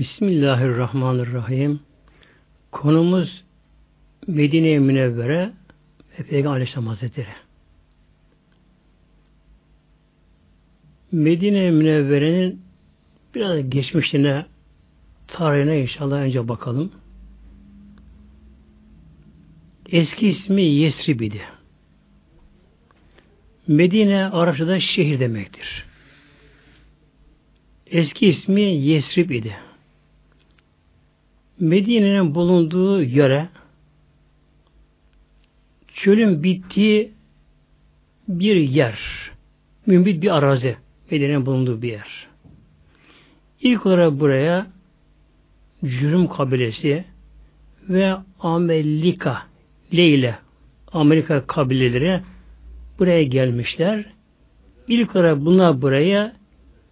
Bismillahirrahmanirrahim. Konumuz Medine-i Münevvere ve Peygamber Aleyhisselam Hazretleri. Medine-i Münevvere'nin biraz geçmişine, tarihine inşallah önce bakalım. Eski ismi Yesrib idi. Medine Arapçada şehir demektir. Eski ismi Yesrib idi. Medine'nin bulunduğu yere çölün bittiği bir yer. Mümbit bir arazi. Medine'nin bulunduğu bir yer. İlk olarak buraya Cürüm kabilesi ve Amerika Leyle Amerika kabileleri buraya gelmişler. İlk olarak bunlar buraya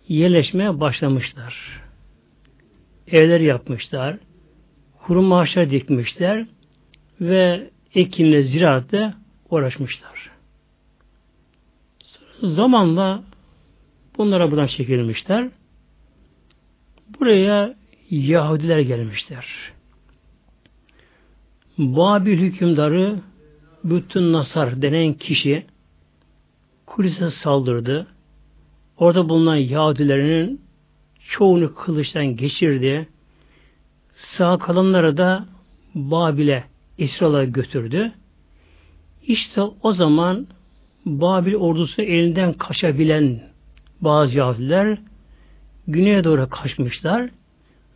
yerleşmeye başlamışlar. Evler yapmışlar. Kurum ağaçlar dikmişler ve ekinle, ziraatle uğraşmışlar. Zamanla bunlara buradan çekilmişler. Buraya Yahudiler gelmişler. Babil hükümdarı bütün Nasar denen kişi Kudüs'e saldırdı. Orada bulunan Yahudilerinin çoğunu kılıçtan geçirdi. Sağ kalanları da Babil'e İsrail'e götürdü. İşte o zaman Babil ordusu elinden kaçabilen bazı Yahudiler güneye doğru kaçmışlar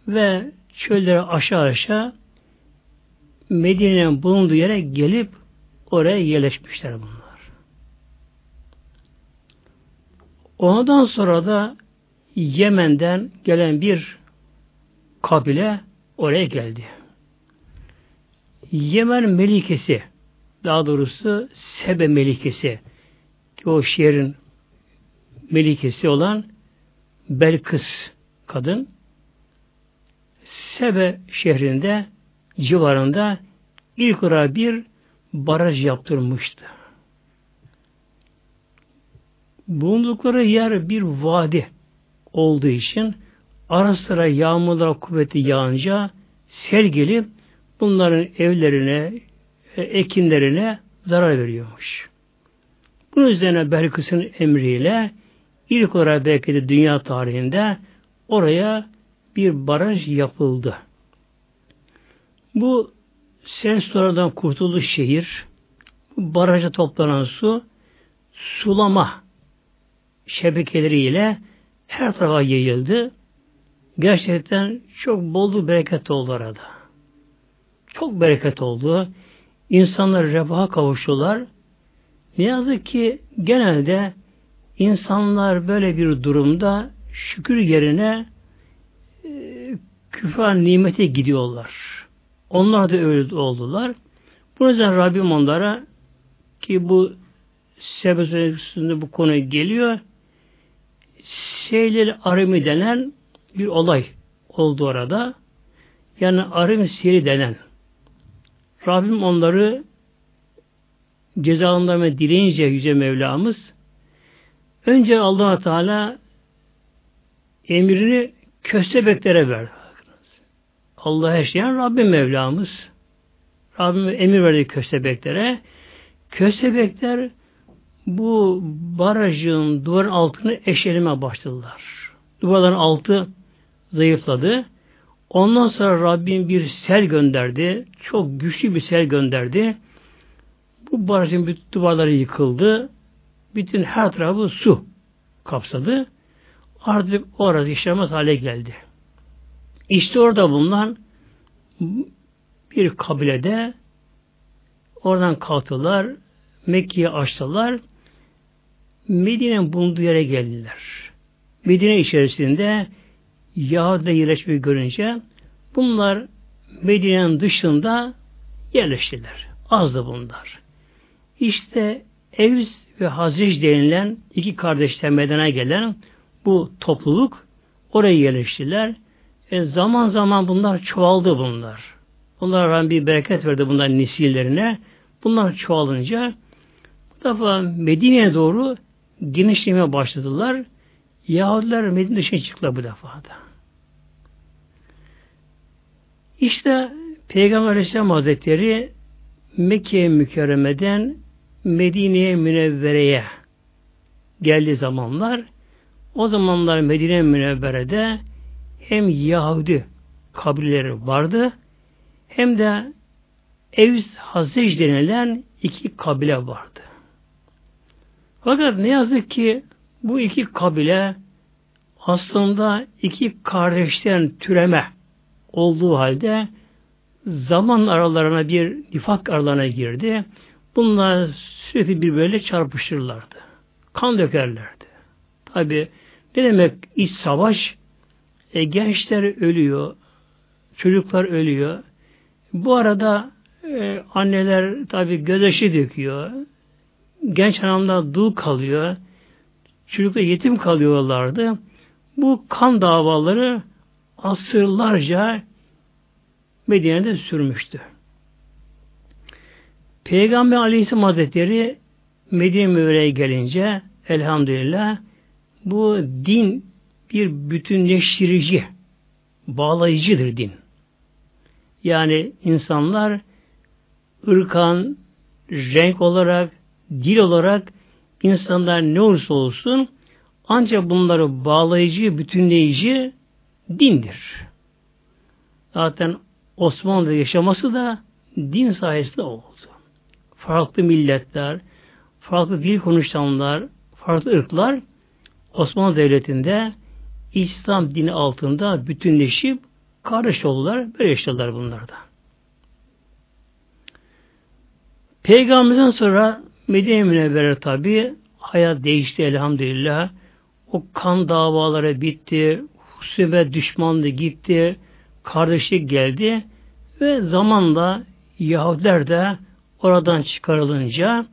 ve çöllere aşağı aşağı Medine'nin bulunduğu yere gelip oraya yerleşmişler bunlar. Ondan sonra da Yemen'den gelen bir kabile oraya geldi. Yemen Melikesi daha doğrusu Sebe Melikesi o şehrin Melikesi olan Belkıs kadın Sebe şehrinde civarında ilk olarak bir baraj yaptırmıştı. Bulundukları yer bir vadi olduğu için ara sıra yağmurlar kuvveti yağınca sel gelip bunların evlerine, e, ekinlerine zarar veriyormuş. Bunun üzerine Belkıs'ın emriyle ilk olarak belki de dünya tarihinde oraya bir baraj yapıldı. Bu sel sulardan kurtuldu şehir. Baraja toplanan su sulama şebekeleriyle her tarafa yayıldı. Gerçekten çok bol bereket oldu orada. Çok bereket oldu. İnsanlar refaha kavuştular. Ne yazık ki genelde insanlar böyle bir durumda şükür yerine e, küfür nimete gidiyorlar. Onlar da öyle oldular. Bu yüzden Rabbim onlara ki bu sebep bu konu geliyor. Şeyleri arimi denen bir olay oldu orada. Yani arim siri denen Rabbim onları cezalandırma dileyince Yüce Mevlamız önce allah Teala emrini köstebeklere verdi. Allah yaşayan Rabbim Mevlamız. Rabbim emir verdi köstebeklere. Köstebekler bu barajın duvarın altını eşelime başladılar. Duvarların altı zayıfladı. Ondan sonra Rabbim bir sel gönderdi. Çok güçlü bir sel gönderdi. Bu barajın bütün duvarları yıkıldı. Bütün her tarafı su kapsadı. Artık orası işlemez hale geldi. İşte orada bulunan bir kabilede oradan kalktılar. Mekke'ye açtılar. Medine'nin bulunduğu yere geldiler. Medine içerisinde Yahudi'de yerleşmeyi görünce bunlar Medine'nin dışında yerleştiler. Azdı bunlar. İşte Evs ve Hazreç denilen iki kardeşten medene gelen bu topluluk oraya yerleştiler. E zaman zaman bunlar çoğaldı bunlar. Bunlara bir bereket verdi bunlar nesillerine. Bunlar çoğalınca bu defa Medine'ye doğru genişlemeye başladılar. Yahudiler Medine dışına çıktılar bu defada. İşte Peygamber Aleyhisselam Hazretleri Mekke mükerremeden Medine'ye Münevvere'ye geldiği zamanlar o zamanlar Medine Münevvere'de hem Yahudi kabileleri vardı hem de Evs Hazreç denilen iki kabile vardı. Fakat ne yazık ki bu iki kabile aslında iki kardeşten türeme olduğu halde zaman aralarına bir nifak aralarına girdi. Bunlar sürekli birbirleriyle çarpışırlardı. Kan dökerlerdi. Tabi ne demek iç savaş? E, gençler ölüyor, çocuklar ölüyor. Bu arada e, anneler tabi gözyaşı döküyor. Genç hanımlar dul kalıyor. Çocuklar yetim kalıyorlardı. Bu kan davaları asırlarca Medine'de sürmüştü. Peygamber Aleyhisselam Hazretleri Medine Münevvere'ye gelince elhamdülillah bu din bir bütünleştirici, bağlayıcıdır din. Yani insanlar ırkan, renk olarak, dil olarak insanlar ne olursa olsun ancak bunları bağlayıcı, bütünleyici dindir. Zaten Osmanlı'da yaşaması da din sayesinde oldu. Farklı milletler, farklı dil konuşanlar, farklı ırklar Osmanlı Devleti'nde İslam dini altında bütünleşip kardeş oldular. Böyle yaşadılar bunlarda. Peygamberden sonra Medine Münevvere tabi hayat değişti elhamdülillah. O kan davaları bitti, husumet düşmanlığı gitti, kardeşlik geldi ve zamanla Yahudiler de oradan çıkarılınca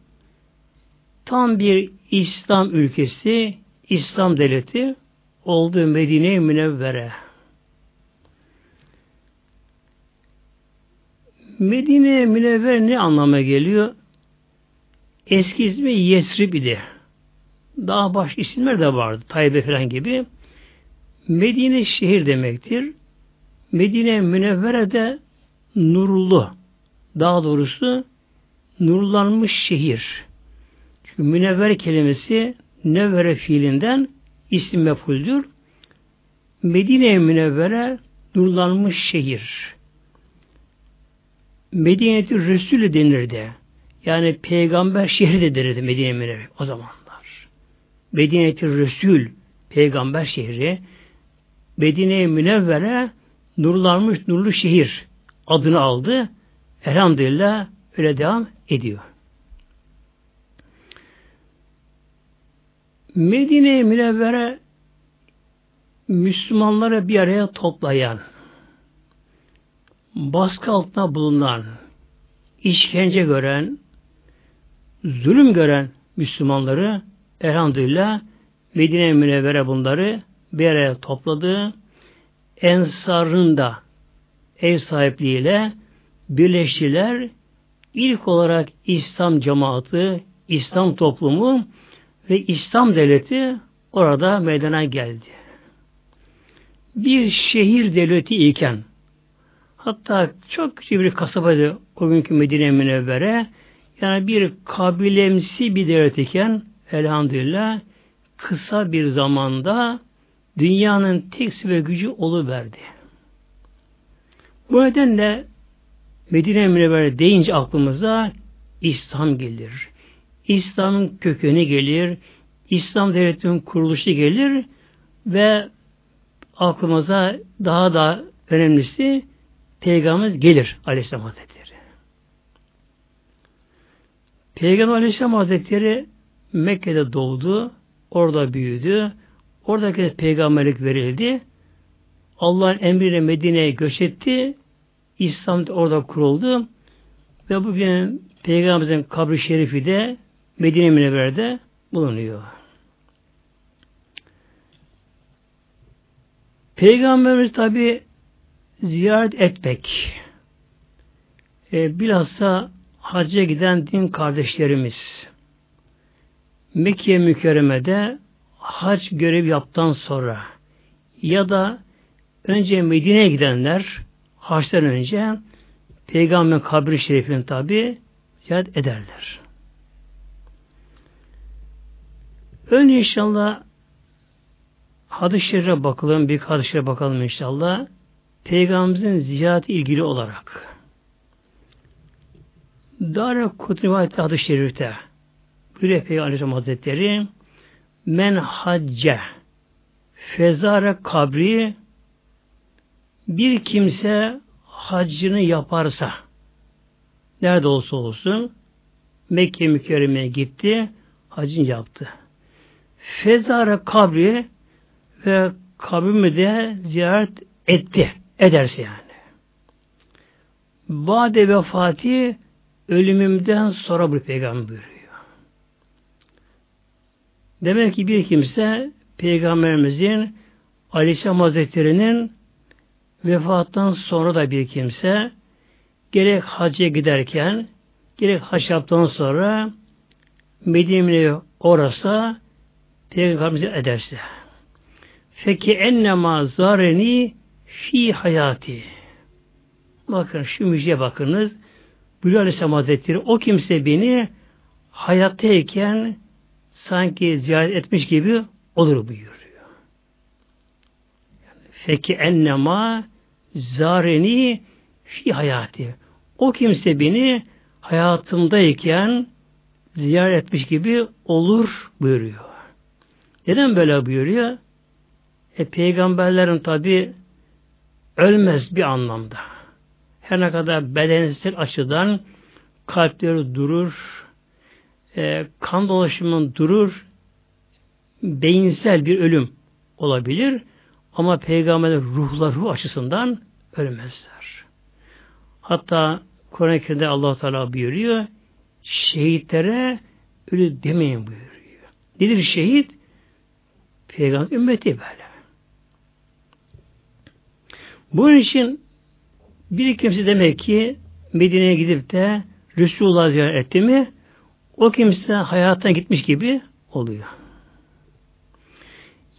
tam bir İslam ülkesi, İslam devleti oldu Medine-i Münevvere. Medine Münevver ne anlama geliyor? Eski ismi Yesrib idi. Daha baş isimler de vardı. Taybe falan gibi. Medine şehir demektir. Medine Münevvere de nurlu. Daha doğrusu nurlanmış şehir. Çünkü münevver kelimesi nevvere fiilinden isim mefuldür. Medine Münevvere nurlanmış şehir. Medine-i Resulü denirdi. Yani peygamber şehri de denirdi Medine Münevvere o zamanlar. Medine-i Resul peygamber şehri Medine-i Münevvere nurlanmış nurlu şehir adını aldı. Elhamdülillah öyle devam ediyor. Medine-i Münevvere Müslümanları bir araya toplayan, baskı altında bulunan, işkence gören, zulüm gören Müslümanları elhamdülillah Medine-i Münevvere bunları bir araya topladı. Ensar'ın da ev sahipliğiyle birleştiler. İlk olarak İslam cemaati, İslam toplumu ve İslam devleti orada meydana geldi. Bir şehir devleti iken hatta çok küçük bir kasabaydı o günkü Medine Münevvere yani bir kabilemsi bir devlet iken elhamdülillah kısa bir zamanda dünyanın tek ve gücü oluverdi. Bu nedenle Medine Münevvere deyince aklımıza İslam gelir. İslam'ın kökeni gelir. İslam devletinin kuruluşu gelir ve aklımıza daha da önemlisi Peygamberimiz gelir Aleyhisselam Hazretleri. Peygamber Aleyhisselam Hazretleri Mekke'de doğdu, orada büyüdü, oradaki peygamberlik verildi. Allah'ın emriyle Medine'ye göç etti. İslam orada kuruldu. Ve bugün Peygamberimizin kabri şerifi de Medine Münevver'de bulunuyor. Peygamberimiz tabi ziyaret etmek. E, bilhassa hacca giden din kardeşlerimiz Mekke mükerremede hac görev yaptıktan sonra ya da önce Medine'ye gidenler haçtan önce Peygamber kabri şerifini tabi ziyaret ederler. Önce inşallah hadis-i şerife bakalım, bir hadis bakalım inşallah. Peygamberimizin ziyareti ilgili olarak. Dar Kutrivayet hadis-i şerifte buyuruyor Peygamber Aleyhisselam Hazretleri men hacce fezare kabri bir kimse haccını yaparsa nerede olsa olsun Mekke mükerremeye gitti hacını yaptı. Fezare kabri ve kabrimi de ziyaret etti. Ederse yani. Bade vefati ölümümden sonra bu peygamber buyuruyor. Demek ki bir kimse Peygamberimizin Aleyhisselam Hazretleri'nin vefattan sonra da bir kimse gerek hacca giderken gerek haç yaptıktan sonra Medine'ye orası Peygamberimizi ederse. Feki ennema zareni fi hayati. Bakın şu müjdeye bakınız. Bülü Aleyhisselam Hazretleri o kimse beni hayattayken sanki ziyaret etmiş gibi olur buyuruyor. Feki ennema zareni fi hayati. O kimse beni hayatımdayken ziyaret etmiş gibi olur buyuruyor. Neden böyle buyuruyor? E, peygamberlerin tabi ölmez bir anlamda. Her ne kadar bedensel açıdan kalpleri durur, e, kan dolaşımının durur, beyinsel bir ölüm olabilir ama peygamberler ruhlar ruh açısından ölmezler. Hatta Kur'an-ı Kerim'de allah Teala buyuruyor şehitlere ölü demeyin buyuruyor. Nedir şehit? Peygamber ümmeti böyle. Bunun için bir kimse demek ki Medine'ye gidip de Resulullah ziyaret etti mi o kimse hayattan gitmiş gibi oluyor.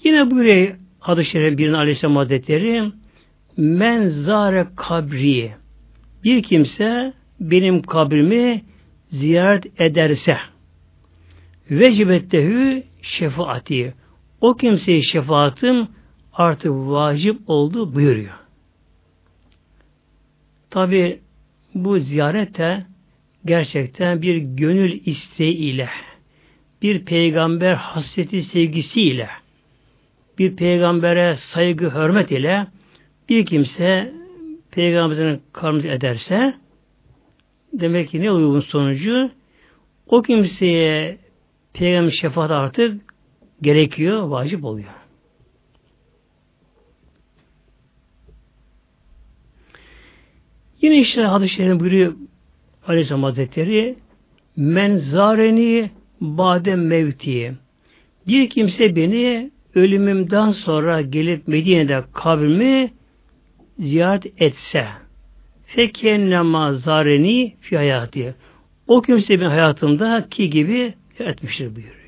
Yine buraya hadis-i şerif birinin Aleyhisselam Hazretleri men zare kabri bir kimse benim kabrimi ziyaret ederse vecibettehu şefaati o kimseye şefaatim artık vacip oldu buyuruyor. Tabi bu ziyarete gerçekten bir gönül isteği ile bir peygamber hasreti sevgisiyle bir peygambere saygı hürmet ile bir kimse peygamberin karnını ederse demek ki ne uygun sonucu o kimseye peygamber şefaat artık gerekiyor, vacip oluyor. Yine işte hadis-i şerifin buyuruyor Aleyhisselam Hazretleri men zareni bade mevti bir kimse beni ölümümden sonra gelip Medine'de kabrimi ziyaret etse fekennema zareni fi hayatı o kimse benim hayatımda ki gibi etmiştir buyuruyor.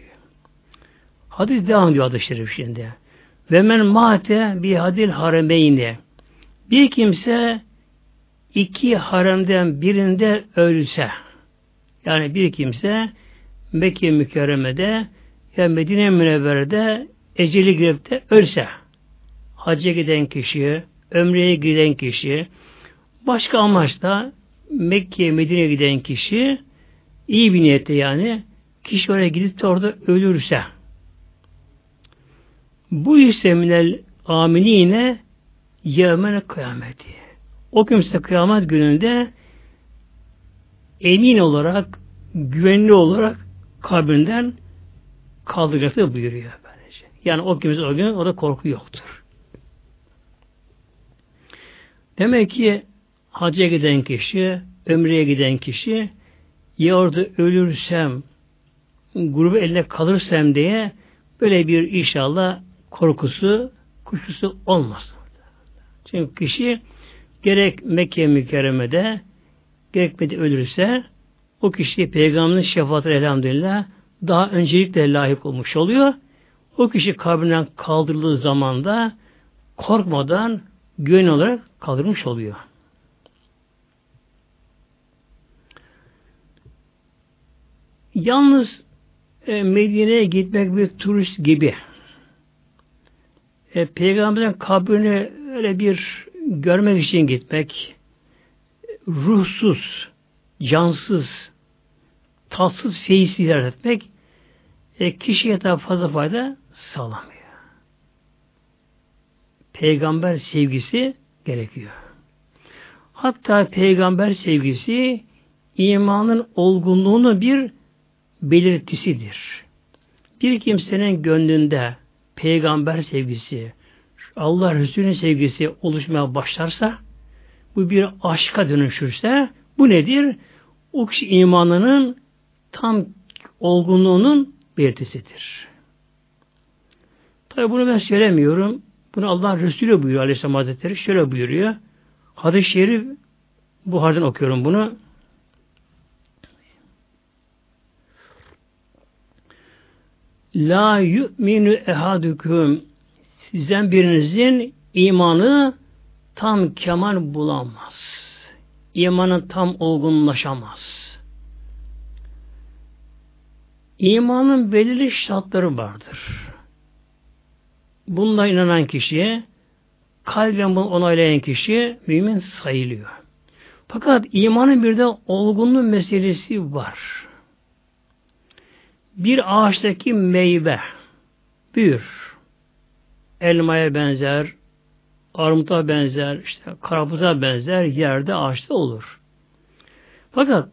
Hadis devam ediyor adı şerif şimdi. Ve men mate bi hadil haremeyni bir kimse iki haremden birinde ölse yani bir kimse Mekke mükerremede ya Medine Münevvere'de eceli girip de ölse hacca giden kişi, ömreye giden kişi, başka amaçla Mekke, Medine'ye giden kişi iyi bir niyette yani kişi oraya gidip de orada ölürse bu ise minel aminine yevmene kıyameti. O kimse kıyamet gününde emin olarak, güvenli olarak kabrinden kaldıracaktır buyuruyor. Böylece. Yani o kimse o gün orada korku yoktur. Demek ki hacca giden kişi, ömreye giden kişi ya orada ölürsem, grubu eline kalırsam diye böyle bir inşallah korkusu, kuşkusu olmaz. Çünkü kişi gerek Mekke mükerremede gerek Medine ölürse o kişi peygamberin şefaatine elhamdülillah daha öncelikle layık olmuş oluyor. O kişi kabrinden kaldırıldığı zaman da korkmadan güven olarak kaldırmış oluyor. Yalnız e, Medine'ye gitmek bir turist gibi. E, peygamberin kabrini öyle bir görmek için gitmek, ruhsuz, cansız, tatsız feyiz ziyaret etmek e, kişiye daha fazla fayda sağlamıyor. Peygamber sevgisi gerekiyor. Hatta peygamber sevgisi imanın olgunluğunu bir belirtisidir. Bir kimsenin gönlünde peygamber sevgisi, Allah Resulü'nün sevgisi oluşmaya başlarsa, bu bir aşka dönüşürse, bu nedir? O kişi imanının tam olgunluğunun belirtisidir. Tabi bunu ben söylemiyorum. Bunu Allah Resulü buyuruyor Aleyhisselam Hazretleri. Şöyle buyuruyor. Hadis-i Şerif Buhar'dan okuyorum bunu. La yu'minu ehadüküm sizden birinizin imanı tam kemal bulamaz. İmanı tam olgunlaşamaz. İmanın belirli şartları vardır. Bunda inanan kişiye kalben bunu onaylayan kişi mümin sayılıyor. Fakat imanın bir de olgunluğu meselesi var. Bir ağaçtaki meyve büyür. Elmaya benzer, armuta benzer, işte karapuza benzer yerde ağaçta olur. Fakat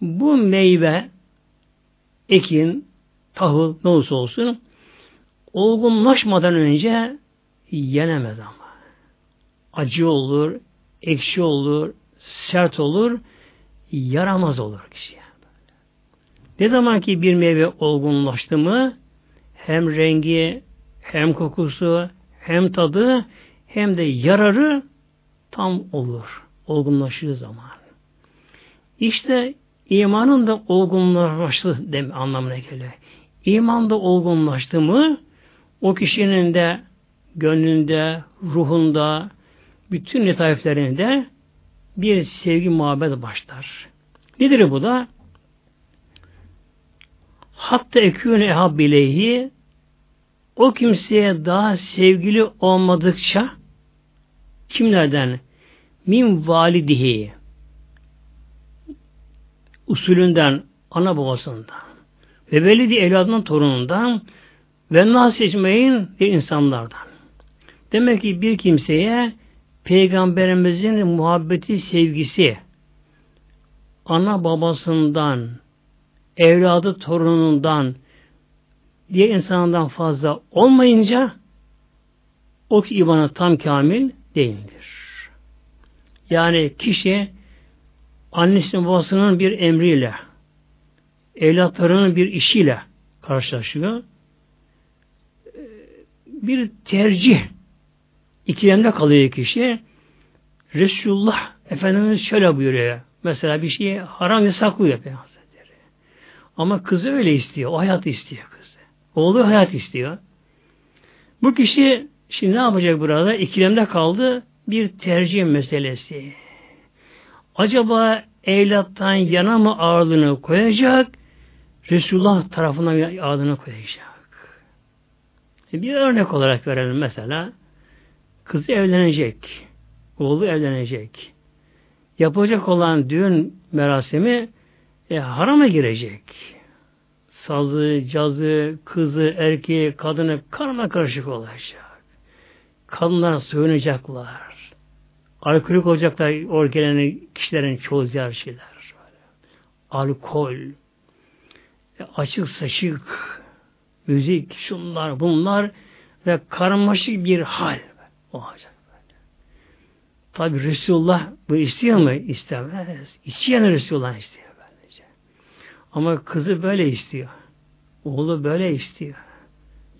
bu meyve ekin, tahıl ne olursa olsun olgunlaşmadan önce yenemez ama. Acı olur, ekşi olur, sert olur, yaramaz olur kişiye. Ne zaman ki bir meyve olgunlaştı mı hem rengi, hem kokusu, hem tadı, hem de yararı tam olur. Olgunlaştığı zaman. İşte imanın da olgunlaştığı dem anlamına geliyor. İman da olgunlaştı mı o kişinin de gönlünde, ruhunda, bütün letaiflerinde bir sevgi muhabbet başlar. Nedir bu da? Hatta ekûne ehab bileyhi o kimseye daha sevgili olmadıkça kimlerden? Min validihi usulünden, ana babasından ve velidi evladının torunundan ve nas seçmeyin bir insanlardan. Demek ki bir kimseye Peygamberimizin muhabbeti, sevgisi ana babasından, evladı torunundan diğer insandan fazla olmayınca o imana tam kamil değildir. Yani kişi annesinin babasının bir emriyle evlatlarının bir işiyle karşılaşıyor. Bir tercih ikilemde kalıyor kişi. Resulullah Efendimiz şöyle buyuruyor. Mesela bir şeyi haram yasaklıyor Peygamber. Ama kızı öyle istiyor. O hayat istiyor. Oğlu hayat istiyor. Bu kişi şimdi ne yapacak burada? İkilemde kaldı. Bir tercih meselesi. Acaba evlattan yana mı ağırlığını koyacak? Resulullah tarafına ağırlığını koyacak. E, bir örnek olarak verelim mesela. Kızı evlenecek. Oğlu evlenecek. Yapacak olan düğün merasimi e, harama girecek. Sazı, cazı, kızı, erkeği, kadını karma karışık olacak. Kadınlar soyunacaklar. Alkolik olacaklar o gelen kişilerin çoğu ziyaret şeyler. Alkol, e, açık saçık, müzik, şunlar, bunlar ve karmaşık bir hal olacak. Tabi Resulullah bu istiyor mu? İstemez. İsteyen Resulullah istiyor. Ama kızı böyle istiyor. Oğlu böyle istiyor.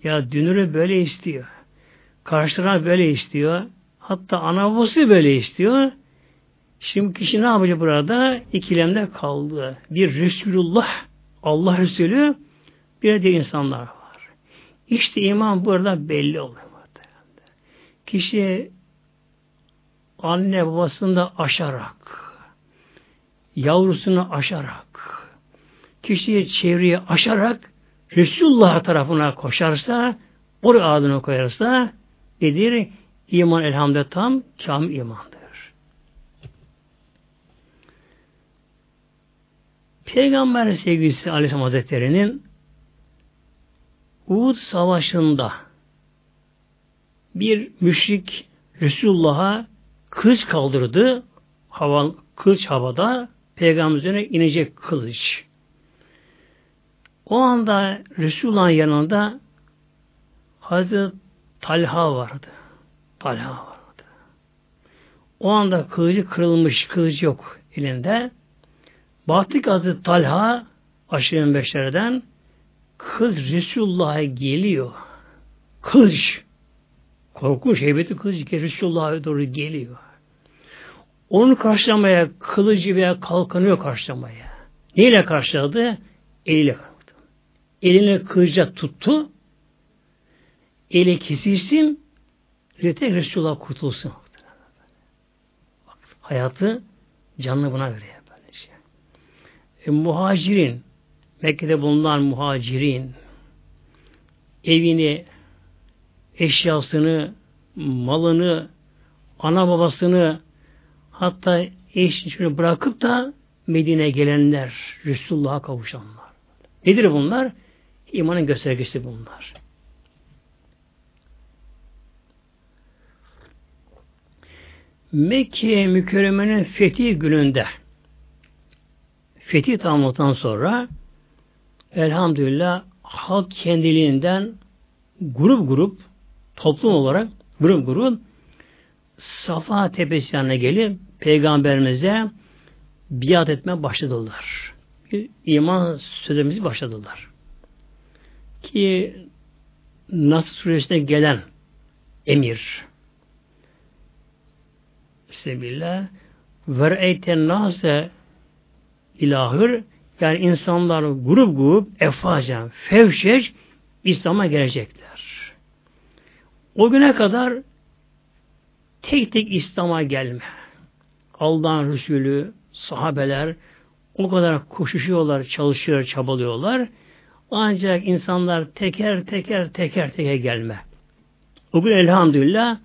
Ya dünürü böyle istiyor. Karşılarına böyle istiyor. Hatta ana babası böyle istiyor. Şimdi kişi ne yapacak burada? İkilemde kaldı. Bir Resulullah, Allah Resulü, bir de insanlar var. İşte iman burada belli oluyor. Kişi anne babasını da aşarak, yavrusunu aşarak, kişiyi çevreyi aşarak Resulullah tarafına koşarsa, oraya adını koyarsa nedir? İman elhamdülillah tam kamil imandır. Peygamber sevgilisi Aleyhisselam Hazretleri'nin Uhud Savaşı'nda bir müşrik Resulullah'a kılıç kaldırdı. Hava, kılıç havada peygamber üzerine inecek kılıç. O anda Resulullah'ın yanında Hazreti Talha vardı. Talha vardı. O anda kılıcı kırılmış, kılıç yok elinde. Baktık Hazreti Talha aşırı beşlerden kız Resulullah'a geliyor. Kılıç. Korkunç, heybetli kılıç Resulullah'a doğru geliyor. Onu karşılamaya kılıcı veya kalkanıyor karşılamaya. Neyle karşıladı? Eliyle karşıladı. Eline kılıca tuttu. Eli kesilsin. Tek Resulullah kurtulsun. Hayatı canını buna veriyor. Böylece. E, muhacirin Mekke'de bulunan muhacirin evini, eşyasını, malını, ana babasını hatta eşini bırakıp da Medine'ye gelenler, Resulullah'a kavuşanlar. Nedir bunlar? İmanın göstergesi bunlar. Mekke mükerremenin fethi gününde fethi tamamladıktan sonra elhamdülillah halk kendiliğinden grup grup toplum olarak grup grup Safa Tepesi yanına gelip peygamberimize biat etme başladılar. İman sözümüzü başladılar. Ki Nasr suresine gelen emir Sebillah ver'eyten nase ilahır yani insanlar grup grup efacen fevşeç İslam'a gelecekler. O güne kadar tek tek İslam'a gelme. Allah'ın Resulü, sahabeler o kadar koşuşuyorlar, çalışıyorlar, çabalıyorlar. Ancak insanlar teker teker teker teker gelme. O gün elhamdülillah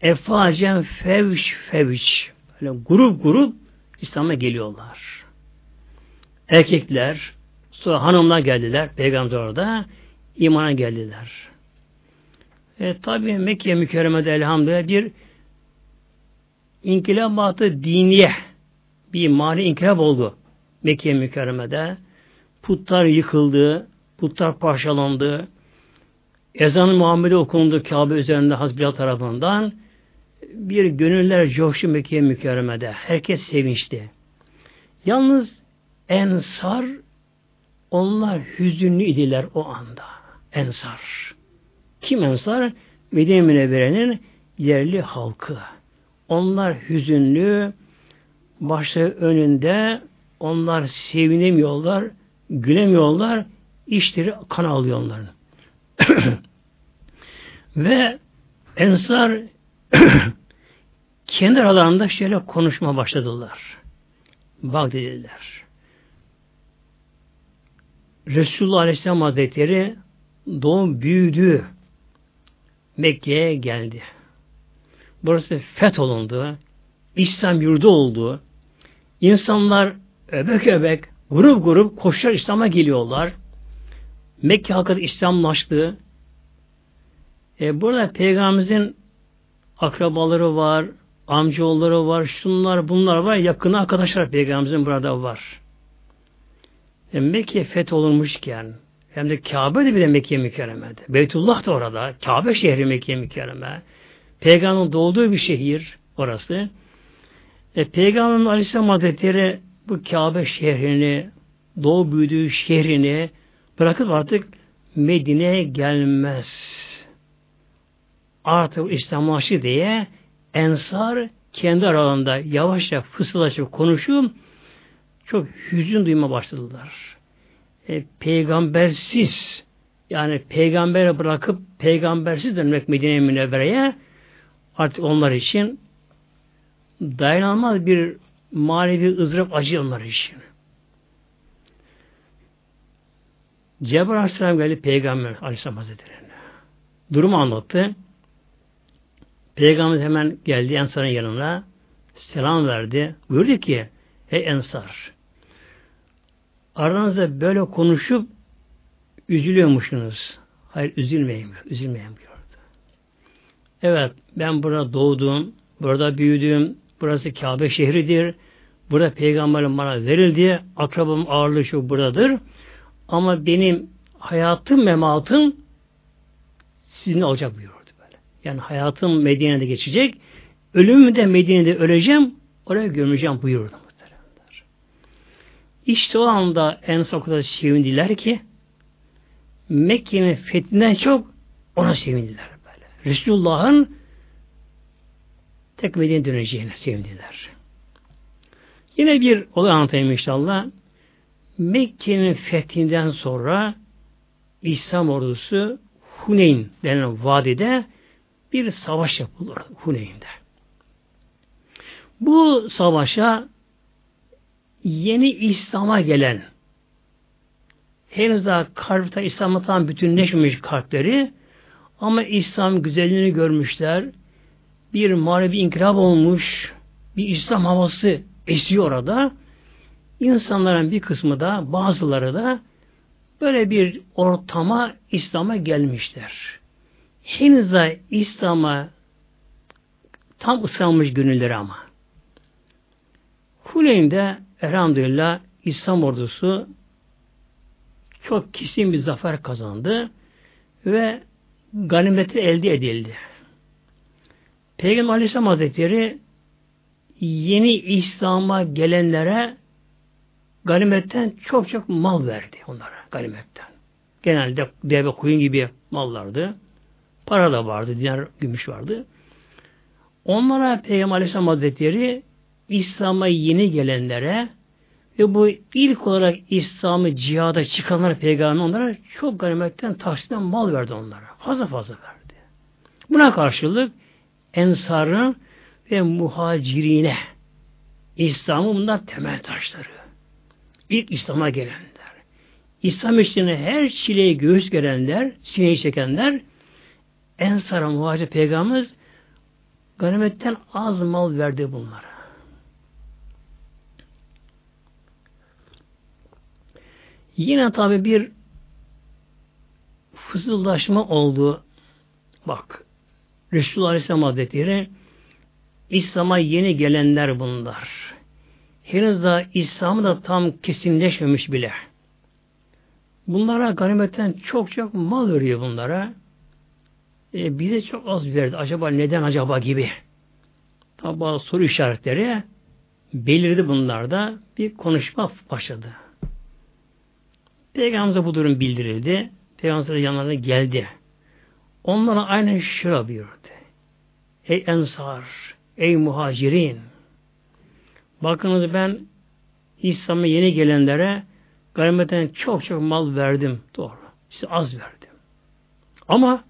efacen fevş fevş böyle grup grup İslam'a geliyorlar. Erkekler, sonra hanımlar geldiler, peygamber orada imana geldiler. E, tabi Mekke mükerremede elhamdülillah bir inkılabatı diniye bir mali inkılap oldu Mekke mükerremede. Putlar yıkıldı, putlar parçalandı. Ezan-ı Muhammed'e okundu Kabe üzerinde Hazbilal tarafından. Bir gönüller coştu Mekke mükerremede. Herkes sevinçti. Yalnız Ensar onlar hüzünlü idiler o anda. Ensar. Kim Ensar? Medine Münevvere'nin yerli halkı. Onlar hüzünlü, başları önünde, onlar sevinemiyorlar, gülemiyorlar, işleri kan alıyor onların. Ve Ensar kendi aralarında şöyle konuşma başladılar. Bak dediler. Resulullah Aleyhisselam Hazretleri doğum büyüdü. Mekke'ye geldi. Burası fetholundu. İslam yurdu oldu. İnsanlar öbek öbek, grup grup koşar İslam'a geliyorlar. Mekke halkı İslamlaştı. E, burada Peygamberimizin akrabaları var, amcaoğulları var, şunlar bunlar var, yakın arkadaşlar Peygamberimizin burada var. E, Mekke fetholunmuşken hem de Kabe de bir de Mekke mükerremede. Beytullah da orada. Kabe şehri Mekke mükerreme. Peygamberin doğduğu bir şehir orası. E, Peygamberin Aleyhisselam Hazretleri bu Kabe şehrini, doğu büyüdüğü şehrini bırakıp artık Medine'ye gelmez. Artık İslamlaştı diye Ensar kendi aralarında yavaşça fısıldaşıp konuşup çok hüzün duyma başladılar. E, peygambersiz yani peygambere bırakıp peygambersiz dönmek Medine Münevvere'ye artık onlar için dayanılmaz bir manevi ızdırap acı onlar için. Cebrail Aleyhisselam geldi Peygamber Aleyhisselam Hazretleri'ne. Durumu anlattı. Peygamber hemen geldi Ensar'ın yanına. Selam verdi. Buyurdu ki Ey Ensar aranızda böyle konuşup üzülüyormuşsunuz. Hayır üzülmeyin. Üzülmeyin diyordu. Evet ben burada doğdum. Burada büyüdüm. Burası Kabe şehridir. Burada peygamberim bana verildi. Akrabam ağırlığı şu buradadır. Ama benim hayatım, mematım sizin olacak buyurdu böyle. Yani hayatım Medine'de geçecek. Ölümümü de Medine'de öleceğim. Oraya gömeceğim buyurdu. İşte o anda en o kadar sevindiler ki Mekke'nin fethinden çok ona sevindiler böyle. Resulullah'ın tek Medine'ye döneceğine sevindiler. Yine bir olay anlatayım inşallah. Mekke'nin fethinden sonra İslam ordusu Huneyn denen vadide bir savaş yapılır Huneyn'de. Bu savaşa yeni İslam'a gelen henüz daha kalpte İslam'a tam bütünleşmemiş kalpleri ama İslam güzelliğini görmüşler. Bir manevi inkılap olmuş, bir İslam havası esiyor orada. İnsanların bir kısmı da, bazıları da böyle bir ortama İslam'a gelmişler. Henüz daha İslam'a tam ısınmış gönülleri ama. Huneyn'de elhamdülillah İslam ordusu çok kesin bir zafer kazandı ve ganimeti elde edildi. Peygamber Aleyhisselam Hazretleri yeni İslam'a gelenlere ganimetten çok çok mal verdi onlara ganimetten. Genelde deve koyun gibi mallardı. Para da vardı, diğer gümüş vardı. Onlara Peygamber Aleyhisselam Hazretleri İslam'a yeni gelenlere ve bu ilk olarak İslam'ı cihada çıkanlar peygamber onlara çok ganimetten taksiden mal verdi onlara. Fazla fazla verdi. Buna karşılık ensarı ve muhacirine İslam'ın bunlar temel taşları. İlk İslam'a gelenler. İslam içine her çileyi göğüs gelenler, sineyi çekenler ensara muhacir peygamberimiz ganimetten az mal verdi bunlara. Yine tabi bir fısıldaşma oldu. Bak Resulullah Aleyhisselam Hazretleri İslam'a yeni gelenler bunlar. Henüz daha İslam'ı da tam kesinleşmemiş bile. Bunlara ganimetten çok çok mal veriyor bunlara. E, bize çok az verdi. Acaba neden acaba gibi. Tabi bazı soru işaretleri belirdi bunlarda. Bir konuşma başladı. Peygamberimize bu durum bildirildi. Peygamber yanlarına geldi. Onlara aynen şöyle buyurdu. Ey ensar, ey muhacirin. Bakınız ben İslam'a yeni gelenlere ganimetten çok çok mal verdim. Doğru. Size az verdim. Ama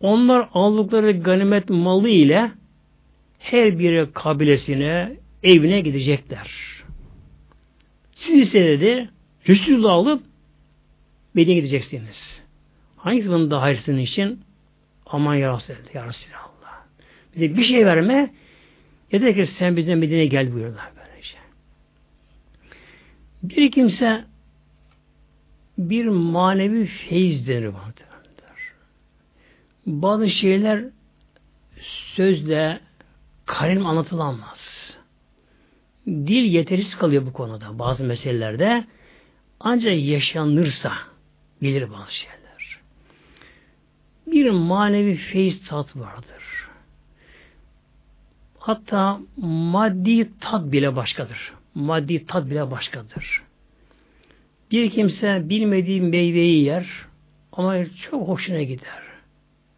onlar aldıkları ganimet malı ile her bir kabilesine, evine gidecekler. Siz ise dedi, Resulullah alıp Medine'ye gideceksiniz. Hangisi bunun daha hayırlısının için? Aman ya Resulallah. Ya Resulallah. Bize bir şey verme. Yeter ki sen bize Medine'ye gel buyurlar böylece. Bir kimse bir manevi feyiz vardır. Bazı şeyler sözle kalim anlatılamaz. Dil yetersiz kalıyor bu konuda bazı meselelerde. Ancak yaşanırsa bilir bazı şeyler. Bir manevi feyiz tat vardır. Hatta maddi tat bile başkadır. Maddi tat bile başkadır. Bir kimse bilmediği meyveyi yer ama çok hoşuna gider.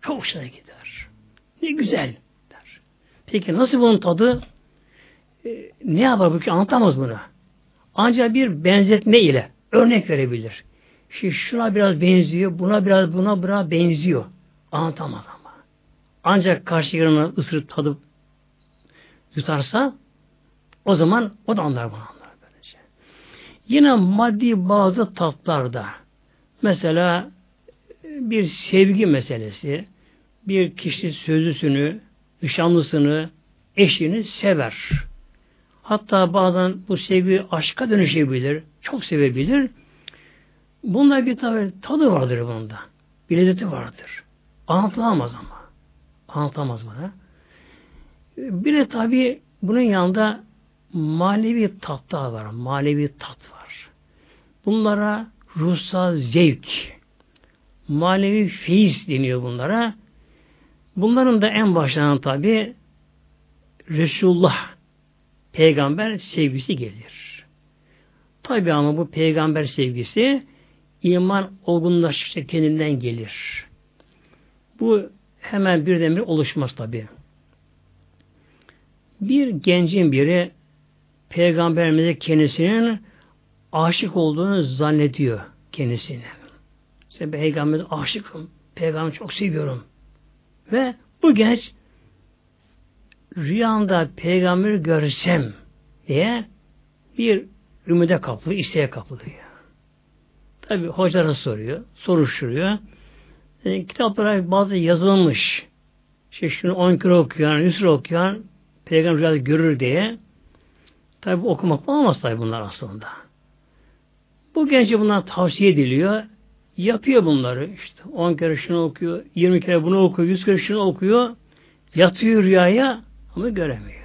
Çok hoşuna gider. Ne güzel der. Peki nasıl bunun tadı? E, ne yapar bu ki? Anlatamaz bunu. Ancak bir benzetme ile örnek verebilir. Şimdi şuna biraz benziyor, buna biraz buna buna benziyor. Anlatamaz ama. Ancak karşı yanına ısırıp tadıp yutarsa o zaman o da anlar bunu anlar böylece. Yine maddi bazı tatlarda Mesela bir sevgi meselesi, bir kişi sözlüsünü, nişanlısını, eşini sever. Hatta bazen bu sevgi aşka dönüşebilir, çok sevebilir. Bunda bir tabi tadı vardır bunda. Bir lezzeti vardır. Anlatılamaz ama. Anlatamaz bana. Bir de tabi bunun yanında manevi tat da var. Manevi tat var. Bunlara ruhsal zevk, manevi feyiz deniyor bunlara. Bunların da en başlanan tabi Resulullah peygamber sevgisi gelir. Tabi ama bu peygamber sevgisi iman olgunlaştıkça kendinden gelir. Bu hemen birdenbire oluşmaz tabi. Bir gencin biri peygamberimize kendisinin aşık olduğunu zannediyor kendisine. İşte peygamberimize aşıkım, peygamberi çok seviyorum. Ve bu genç rüyamda peygamberi görsem diye bir ümide kapılıyor, isteğe kapılıyor. Tabi hocalara soruyor, soruşturuyor. E, kitaplara bazı yazılmış. İşte şunu 10 kere okuyan, 100 kere okuyan peygamber rüyada görür diye. Tabi okumak olmaz tabi bunlar aslında. Bu gence bunlar tavsiye ediliyor. Yapıyor bunları. işte 10 kere şunu okuyor, 20 kere bunu okuyor, 100 kere şunu okuyor. Yatıyor rüyaya ama göremiyor.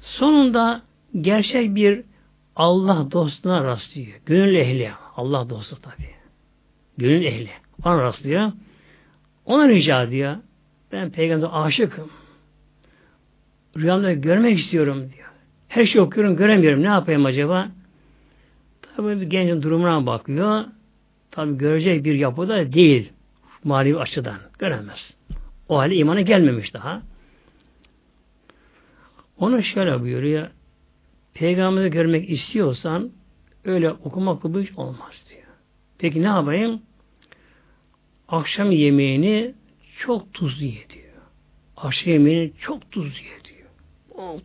Sonunda gerçek bir Allah dostuna rastlıyor. Gönül ehli. Allah dostu tabi. Gönül ehli. Ona rastlıyor. Ona rica ediyor. Ben peygamber aşıkım. Rüyamda görmek istiyorum diyor. Her şey okuyorum göremiyorum. Ne yapayım acaba? Tabi bir gencin durumuna bakıyor. Tabi görecek bir yapıda değil. Manevi açıdan. Göremez. O hali imana gelmemiş daha. Onu şöyle buyuruyor. Peygamberi görmek istiyorsan öyle okumak bu iş olmaz diyor. Peki ne yapayım? Akşam yemeğini çok tuzlu ye diyor. Akşam yemeğini çok tuzlu ye diyor.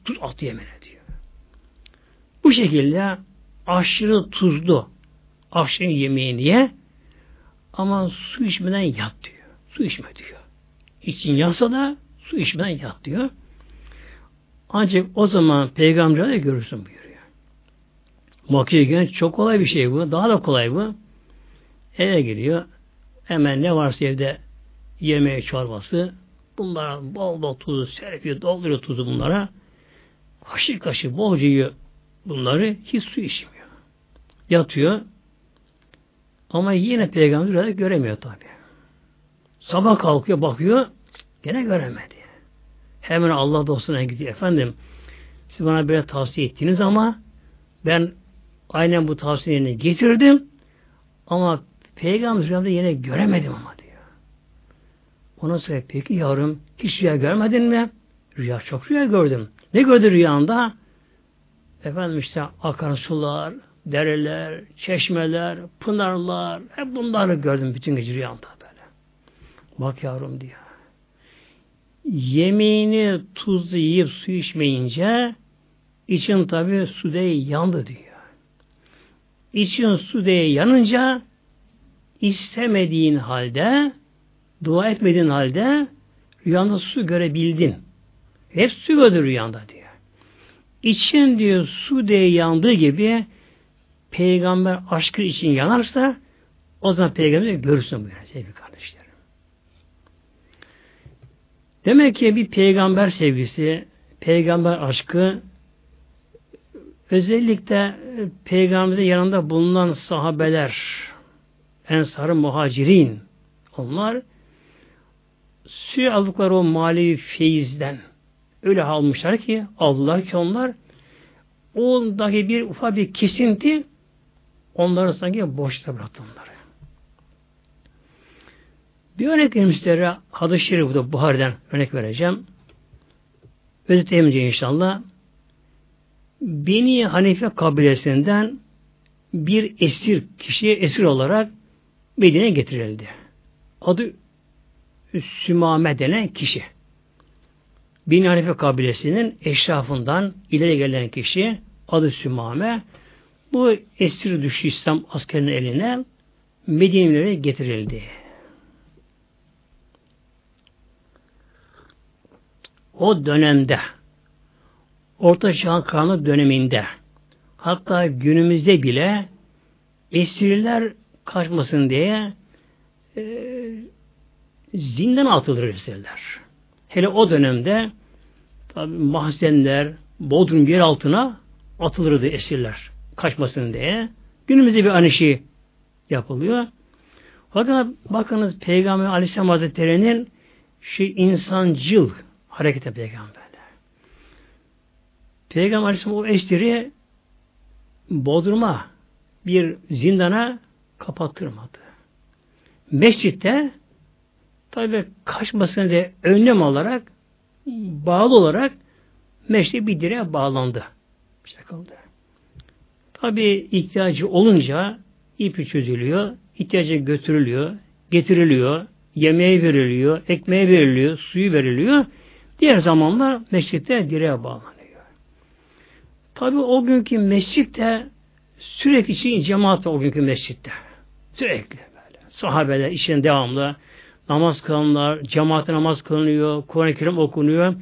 Tuz at yemene diyor. Bu şekilde aşırı tuzlu akşam yemeğini ye ama su içmeden yat diyor. Su içme diyor. İçin yansa da su içmeden yat diyor. Ancak o zaman peygamber de görürsün buyuruyor. Bakıyor genç çok kolay bir şey bu. Daha da kolay bu. Eve giriyor. Hemen ne varsa evde yemeğe çorbası. Bunlara bol bol tuzu serpiyor, dolduruyor tuzu bunlara. Kaşık kaşık bolca yiyor bunları. Hiç su içmiyor. Yatıyor. Ama yine peygamber göremiyor tabi. Sabah kalkıyor bakıyor. Gene göremedi. Hemen Allah dostuna gidiyor. Efendim siz bana böyle tavsiye ettiniz ama ben aynen bu tavsiyeni getirdim ama Peygamber yine göremedim ama diyor. Ona sonra peki yavrum hiç rüya görmedin mi? Rüya çok rüya gördüm. Ne gördü rüyanda? Efendim işte akan sular, dereler, çeşmeler, pınarlar, hep bunları gördüm bütün gece rüyamda böyle. Bak yavrum diyor yemeğini tuzlu yiyip su içmeyince için tabi sudeyi yandı diyor. İçin sudeyi yanınca istemediğin halde dua etmediğin halde rüyanda su görebildin. Hep su gördü rüyanda diyor. İçin diyor su diye yandığı gibi peygamber aşkı için yanarsa o zaman peygamber görürsün buyuruyor sevgili kardeşler. Demek ki bir peygamber sevgisi, peygamber aşkı özellikle peygamberimizin yanında bulunan sahabeler, ensarı muhacirin, onlar suyu aldıkları o manevi feyizden öyle almışlar ki, aldılar ki onlar ondaki bir ufak bir kesinti onları sanki boşta bıraktı onları. Bir örnek vereyim sizlere hadis-i şerif bu da Buhari'den örnek vereceğim. Özetleyemeyince inşallah. Beni Hanife kabilesinden bir esir, kişiye esir olarak Medine'ye getirildi. Adı Sümame denen kişi. Beni Hanife kabilesinin eşrafından ileri gelen kişi adı Sümame. Bu esir düştü İslam askerinin eline Medine'lere getirildi. O dönemde Orta Çağ Karanlık döneminde hatta günümüzde bile esirler kaçmasın diye e, zindan atılır esirler. Hele o dönemde tabi mahzenler, bodrum yer altına atılırdı esirler kaçmasın diye. Günümüzde bir aynı şey yapılıyor. Fakat bakınız Peygamber Aleyhisselam Hazretleri'nin şey insancıl harekete peygamberler. Peygamber Aleyhisselam o esiri Bodrum'a bir zindana kapattırmadı. Mescitte tabi kaçmasını diye önlem olarak bağlı olarak mescid bir direğe bağlandı. Kaldı. Tabi ihtiyacı olunca ipi çözülüyor, ihtiyacı götürülüyor, getiriliyor, yemeğe veriliyor, ekmeğe veriliyor, suyu veriliyor. Diğer zamanlar mescitte direğe bağlanıyor. Tabi o günkü mescitte sürekli için cemaat o günkü mescitte. Sürekli böyle. Sahabeler için devamlı namaz kılanlar, cemaate namaz kılınıyor, Kur'an-ı Kerim okunuyor,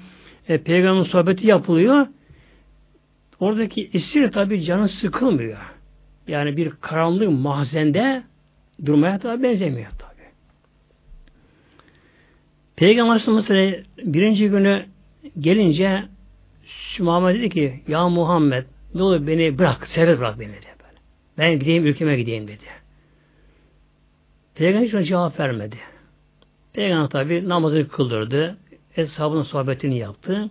e, peygamberin sohbeti yapılıyor. Oradaki esir tabi canı sıkılmıyor. Yani bir karanlık mahzende durmaya tabi benzemiyor tabi. Peygamber Aleyhisselam birinci günü gelince Sümame dedi ki ya Muhammed ne olur beni bırak, serbest bırak beni dedi. Ben gideyim ülkeme gideyim dedi. Peygamber hiç cevap vermedi. Peygamber tabi namazını kıldırdı. Eshabının sohbetini yaptı.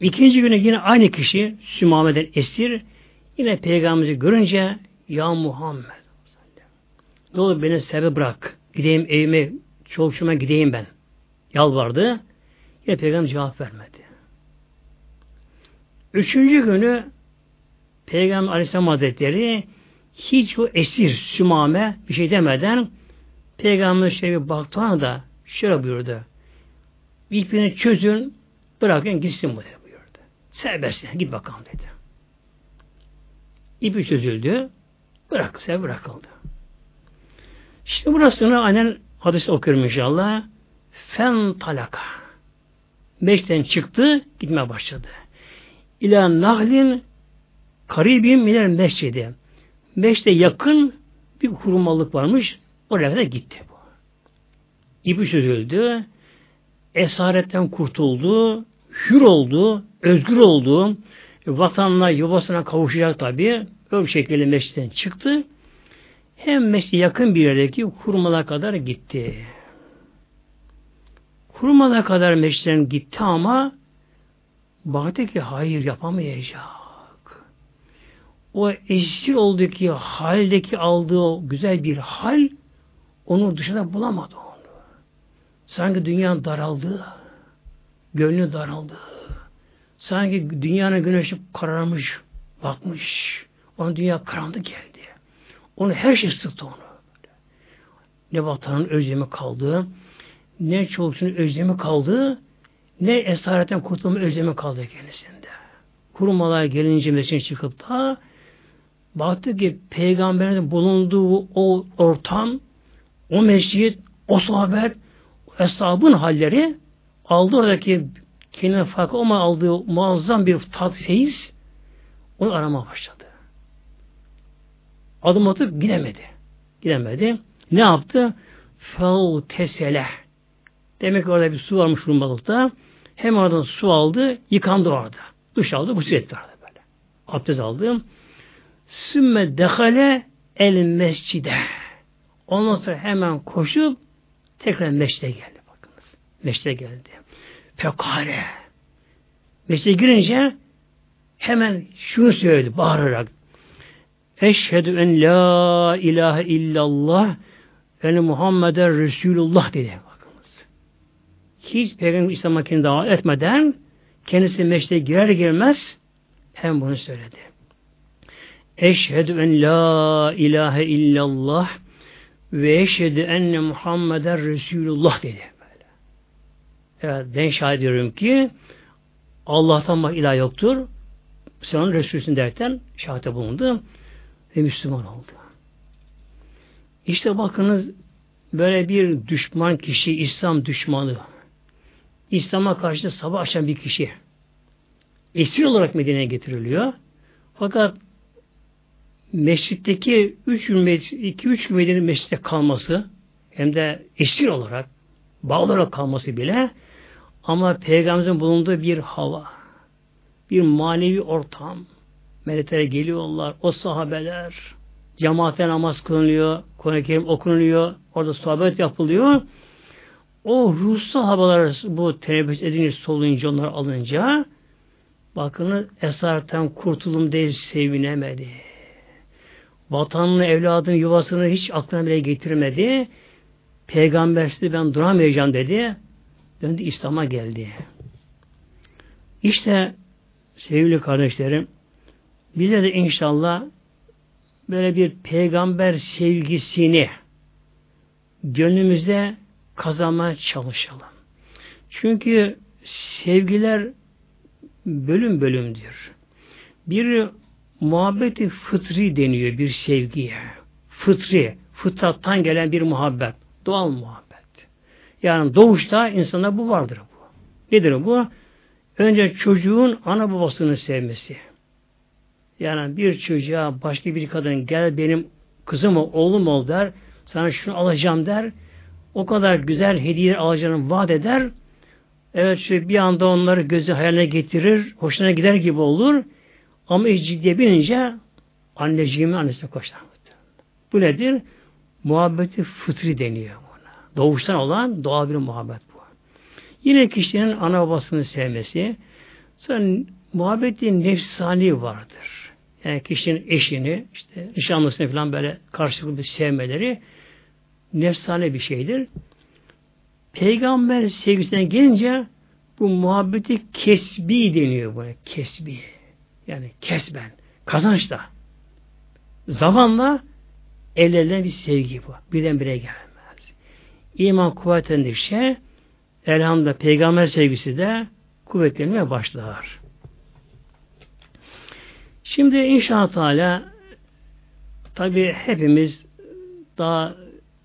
İkinci günü yine aynı kişi Sümame'den esir yine peygamberimizi görünce ya Muhammed ne olur beni sebebi bırak. Gideyim evime, çolukçuma gideyim ben. Yalvardı. Yine peygamber cevap vermedi. Üçüncü günü Peygamber Aleyhisselam Hazretleri hiç o esir, sümame bir şey demeden Peygamber şöyle baktığına da şöyle buyurdu. İpini çözün, bırakın gitsin buraya. Serbest git bakalım dedi. İpi çözüldü. Bırak, sev bırakıldı. İşte burasını aynen hadis okuyorum inşallah. Fen talaka. Meşten çıktı, gitmeye başladı. İlâ nahlin karibim minel mescidi. Meşte yakın bir kurumalık varmış. Oraya da gitti bu. İpi çözüldü. Esaretten kurtuldu. Hür oldu özgür olduğu vatanına, yuvasına kavuşacak tabi. Öyle bir şekilde meşritten çıktı. Hem meşrite yakın bir yerdeki kurmalara kadar gitti. Kurmalara kadar meşritten gitti ama baktı ki hayır yapamayacak. O esir olduğu ki haldeki aldığı güzel bir hal onu dışında bulamadı onu. Sanki dünya daraldı. Gönlü daraldı. Sanki dünyanın güneşi kararmış, bakmış. Onun dünya karanlık geldi. Onu her şey sıktı onu. Ne vatanın özlemi kaldı, ne çoluksunun özlemi kaldı, ne esaretten kurtulma özlemi kaldı kendisinde. Kurumalar gelince mescid çıkıp da baktı ki peygamberin bulunduğu o ortam, o mescid, o o eshabın halleri aldı oradaki kendine farkı olma aldığı muazzam bir tat feyiz onu arama başladı. Adım atıp gidemedi. Gidemedi. Ne yaptı? Fal tesele. Demek ki orada bir su varmış Rumbalık'ta. Hem oradan su aldı, yıkandı orada. Duş aldı, bu etti orada böyle. Abdest aldı. Sümme dehale el mescide. Ondan sonra hemen koşup tekrar meşte geldi. Bakınız. Meşte geldi fekale. Mescide girince hemen şunu söyledi bağırarak. Eşhedü en la ilahe illallah ve Muhammeden Resulullah dedi. Bakınız. Hiç Peygamber İslam'a kendini davet etmeden kendisi meşte girer girmez hem bunu söyledi. Eşhedü en la ilahe illallah ve eşhedü enne Muhammeden Resulullah dedi. Evet, ben şahit ediyorum ki Allah'tan bak ilah yoktur. Sen onun Resulüsün derken şahite bulundu ve Müslüman oldu. İşte bakınız böyle bir düşman kişi, İslam düşmanı, İslam'a karşı sabah açan bir kişi esir olarak Medine'ye getiriliyor. Fakat mescitteki 2-3 gün Medine'nin mescitte kalması hem de esir olarak bağlı olarak kalması bile ama Peygamberimizin bulunduğu bir hava, bir manevi ortam, meleklere geliyorlar, o sahabeler, cemaatle namaz kılınıyor, Kur'an-ı Kerim okunuyor, orada sohbet yapılıyor. O ruhsal havalar bu teneffüs edince, soluyunca, onlar alınca bakın esaretten kurtulum değil sevinemedi. Vatanını, evladını, yuvasını hiç aklına bile getirmedi. Peygambersiz ben duramayacağım dedi. Döndü İslam'a geldi. İşte sevgili kardeşlerim bize de inşallah böyle bir peygamber sevgisini gönlümüzde kazanmaya çalışalım. Çünkü sevgiler bölüm bölümdür. Bir muhabbeti fıtri deniyor bir sevgiye. Fıtri, fıtrattan gelen bir muhabbet. Doğal muhabbet. Yani doğuşta insanda bu vardır bu. Nedir bu? Önce çocuğun ana babasını sevmesi. Yani bir çocuğa başka bir kadın gel benim kızım ol, oğlum ol der. Sana şunu alacağım der. O kadar güzel hediye alacağını vaat eder. Evet şöyle bir anda onları gözü hayaline getirir. Hoşuna gider gibi olur. Ama ciddiye binince anneciğimi annesine koşar. Bu nedir? Muhabbeti fıtri deniyor buna. Doğuştan olan doğal bir muhabbet bu. Yine kişinin ana babasını sevmesi. Sonra muhabbetin nefsani vardır. Yani kişinin eşini, işte nişanlısını falan böyle karşılıklı sevmeleri nefsane bir şeydir. Peygamber sevgisine gelince bu muhabbeti kesbi deniyor buna. Kesbi. Yani kesben. Kazançla. Zamanla elde bir sevgi bu. Birdenbire gelmez. İman kuvvetlendikçe elhamdülillah peygamber sevgisi de kuvvetlenmeye başlar. Şimdi inşallah Teala tabi hepimiz daha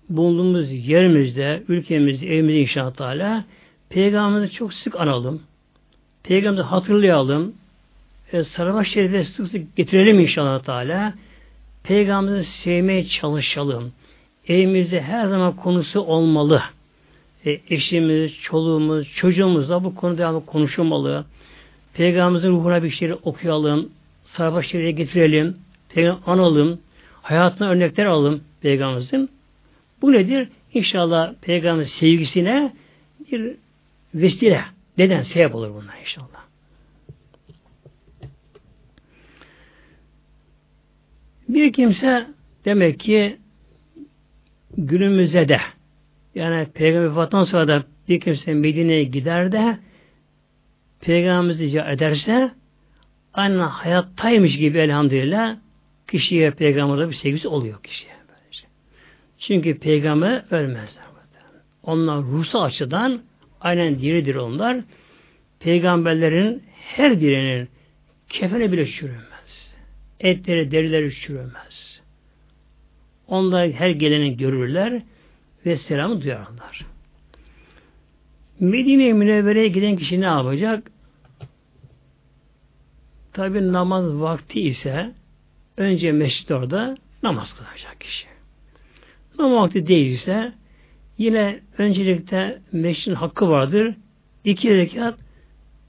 bulunduğumuz yerimizde, ülkemizde, evimizde inşallah Teala Peygamberimizi çok sık analım. Peygamberimizi hatırlayalım. E, Sarıbaş Şerif'e sık sık getirelim inşallah Teala. Peygamberimizi sevmeye çalışalım. Evimizde her zaman konusu olmalı. E, eşimiz, çoluğumuz, çocuğumuzla bu konuda konuşulmalı. Peygamberimizin ruhuna bir şeyleri okuyalım. Sarıbaş Şerif'e getirelim. Peygamber analım. Hayatına örnekler alalım Peygamberimizin. Bu nedir? İnşallah Peygamber sevgisine bir vesile. Neden? Sebep olur bunlar inşallah. Bir kimse demek ki günümüzde de yani Peygamber vefattan sonra da bir kimse Medine'ye gider de Peygamberimizi icra ederse aynı hayattaymış gibi elhamdülillah kişiye peygamberle bir sevgisi oluyor kişiye. Böylece. Çünkü peygamber ölmezler. Onlar ruhsal açıdan aynen diridir onlar. Peygamberlerin her birinin kefene bile çürümez. Etleri, derileri çürümez. Onlar her geleni görürler ve selamı duyarlar. Medine-i Münevvere'ye giden kişi ne yapacak? Tabi namaz vakti ise önce mescid orada namaz kılacak kişi. Namaz vakti değilse yine öncelikle mescidin hakkı vardır. İki rekat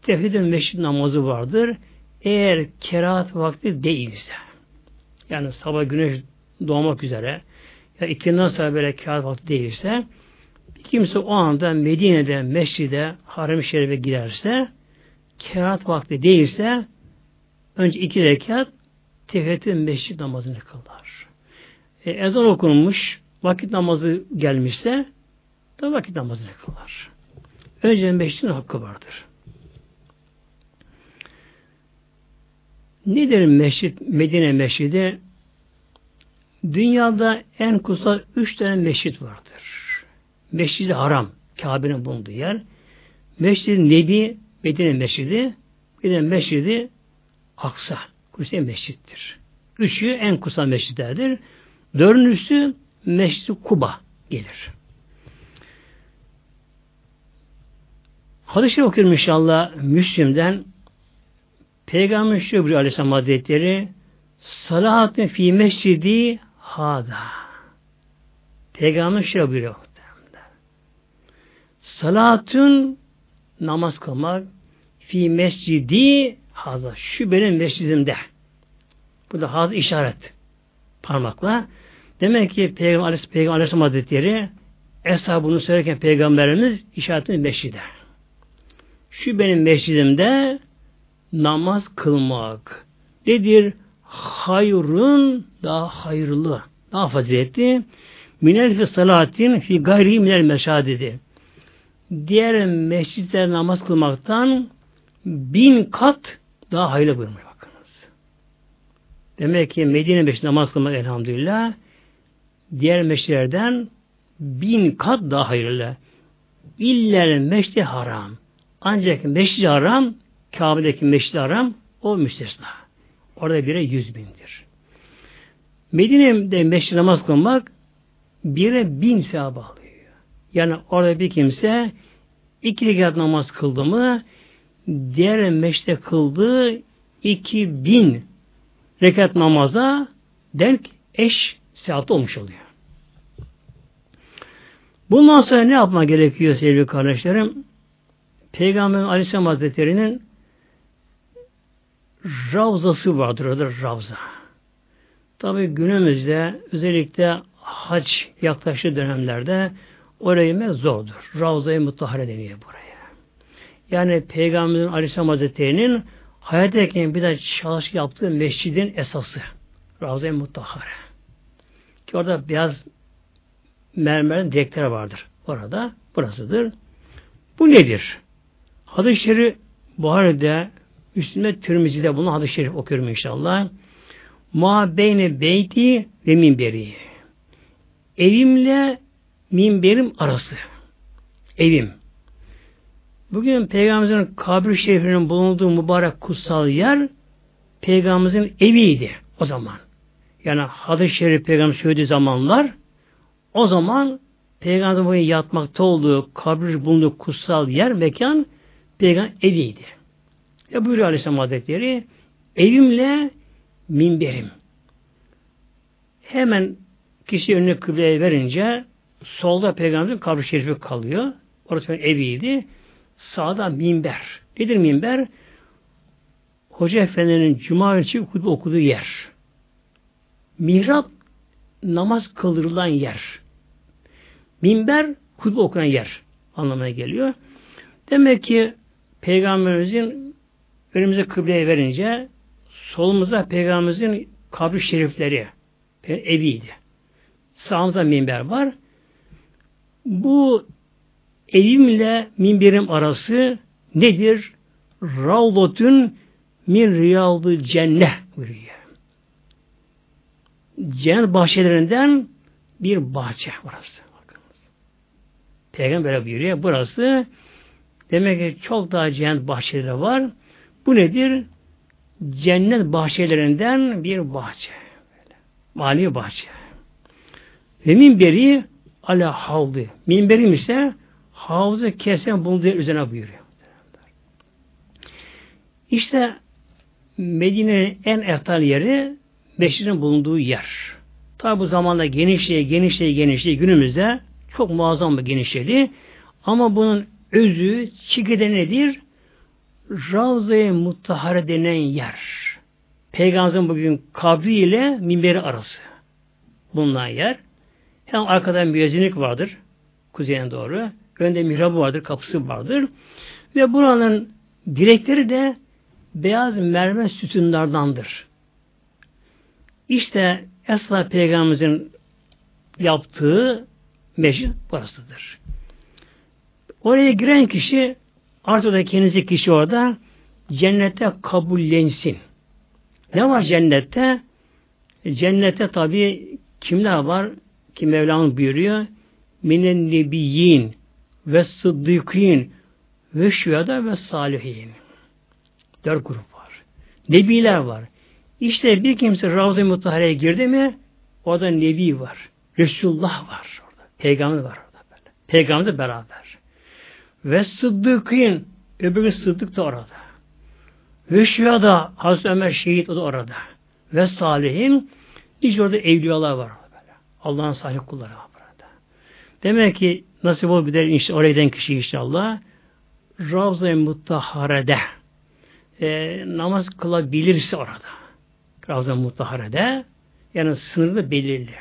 tefhid mescid namazı vardır. Eğer kerahat vakti değilse yani sabah güneş doğmak üzere ya ikinden sonra böyle kerahat vakti değilse kimse o anda Medine'de mescide harem-i şerife giderse kerahat vakti değilse önce iki rekat tefettü mescid namazını kılar. E, ezan okunmuş, vakit namazı gelmişse da vakit namazını kılar. Önce mescidin hakkı vardır. Nedir mescid, Medine mescidi? Dünyada en kutsal üç tane mescid vardır. Mescid-i Haram, Kabe'nin bulunduğu yer. Mescid-i Nebi, Medine mescidi. Bir de mescidi Aksa, kutsal mescittir. Üçü en kutsal mescitlerdir. Dördüncüsü Mescid-i Kuba gelir. Hadis-i okuyorum inşallah Müslim'den Peygamber şöyle buyuruyor Aleyhisselam Hazretleri Salatın fi mescidi hada. Peygamber şöyle buyuruyor. Salatın namaz kılmak fi mescidi hada. Şu benim mescidimde. Bu da haz işaret. Parmakla. Demek ki Peygamber Aleyhisselam, Peygamber Aleyhisselam Hazretleri Eshab bunu söylerken Peygamberimiz işaretini mescide. Şu benim mescidimde namaz kılmak. Nedir? Hayrun daha hayırlı, daha faziletli. Minel fi salatin fi gayri minel meşadidi. Diğer mescitlerde namaz kılmaktan bin kat daha hayırlı buyurmuş bakınız. Demek ki Medine meşridi namaz kılmak elhamdülillah diğer meşrilerden bin kat daha hayırlı. İller meşri haram. Ancak meşri haram Kabe'deki meşri haram o müstesna. Orada bire yüz bindir. Medine'de meşri namaz kılmak bire bin sevap alıyor. Yani orada bir kimse iki rekat namaz kıldı mı diğer meşte kıldığı iki bin rekat namaza denk eş sevapta olmuş oluyor. Bundan sonra ne yapma gerekiyor sevgili kardeşlerim? Peygamber Aleyhisselam Hazretleri'nin Ravzası vardır orada Ravza. Tabi günümüzde özellikle hac yaklaşık dönemlerde oraya inmek zordur. Ravza-i Mutahhare deniyor buraya. Yani Peygamberin Aleyhisselam Hazretleri'nin hayattayken bir de çalışma yaptığı mescidin esası. Ravza-i Mutahhare. Ki orada beyaz mermer direkler vardır. Orada burasıdır. Bu nedir? Hadis-i Şerif Buhari'de Üstüne Tirmizi'de bunu hadis-i şerif okuyorum inşallah. Ma beyne beyti ve minberi. Evimle minberim arası. Evim. Bugün Peygamberimizin kabri şerifinin bulunduğu mübarek kutsal yer Peygamberimizin eviydi o zaman. Yani hadis-i şerif Peygamber söylediği zamanlar o zaman Peygamberimizin yatmakta olduğu kabri bulunduğu kutsal yer mekan Peygamber eviydi. Ya buyuruyor Aleyhisselam Hazretleri evimle minberim. Hemen kişi önüne kıbleye verince solda peygamberin kabri şerifi kalıyor. Orası eviydi. Sağda minber. Nedir minber? Hoca Efendi'nin Cuma için hutbe okuduğu yer. Mihrap namaz kıldırılan yer. Minber hutbe okunan yer anlamına geliyor. Demek ki Peygamberimizin önümüze kıbleye verince solumuzda Peygamberimizin kabri şerifleri eviydi. Sağımızda minber var. Bu evimle minberim arası nedir? Ravlotun min riyaldı cennet buyuruyor. Cennet bahçelerinden bir bahçe burası. Peygamber buyuruyor. Burası demek ki çok daha cennet bahçeleri var. Bu nedir? Cennet bahçelerinden bir bahçe. Böyle. Mali bahçe. Ve minberi ala havlı. Minberim ise havzı kesen bulunduğu üzerine buyuruyor. İşte Medine'nin en eftal yeri Beşir'in bulunduğu yer. Tabi bu zamanda genişliğe, genişliğe, genişliğe günümüzde çok muazzam bir genişliği. Ama bunun özü, çikide nedir? Ravza-i Muttahare denen yer. Peygamberimizin bugün kabri ile minberi arası. Bulunan yer. Hem arkadan müezzinlik vardır. Kuzeyine doğru. Önde mihrabı vardır, kapısı vardır. Ve buranın direkleri de beyaz mermer sütunlardandır. İşte Esra Peygamberimizin yaptığı mescid burasıdır. Oraya giren kişi Artık da kendisi kişi orada cennete kabullensin. Ne var cennette? Cennette tabi kimler var? Ki Mevlam buyuruyor. Minen nebiyyin ve sıddıkîn ve şühada ve salihin. Dört grup var. Nebiler var. İşte bir kimse Ravza-i Mutahhare'ye girdi mi orada nebi var. Resulullah var orada. Peygamber var orada böyle. Peygamber beraber. Ve Sıddık'ın öbürü Sıddık da orada. Ve şühada Hazreti Ömer şehit o da orada. Ve salihin nice orada evliyalar var. Allah'ın salih kulları var burada. Demek ki nasip olur de işte oraya giden kişi inşallah Ravza-i Muttahare'de e, namaz kılabilirse orada. Ravza-i Muttahare'de yani sınırlı belirli.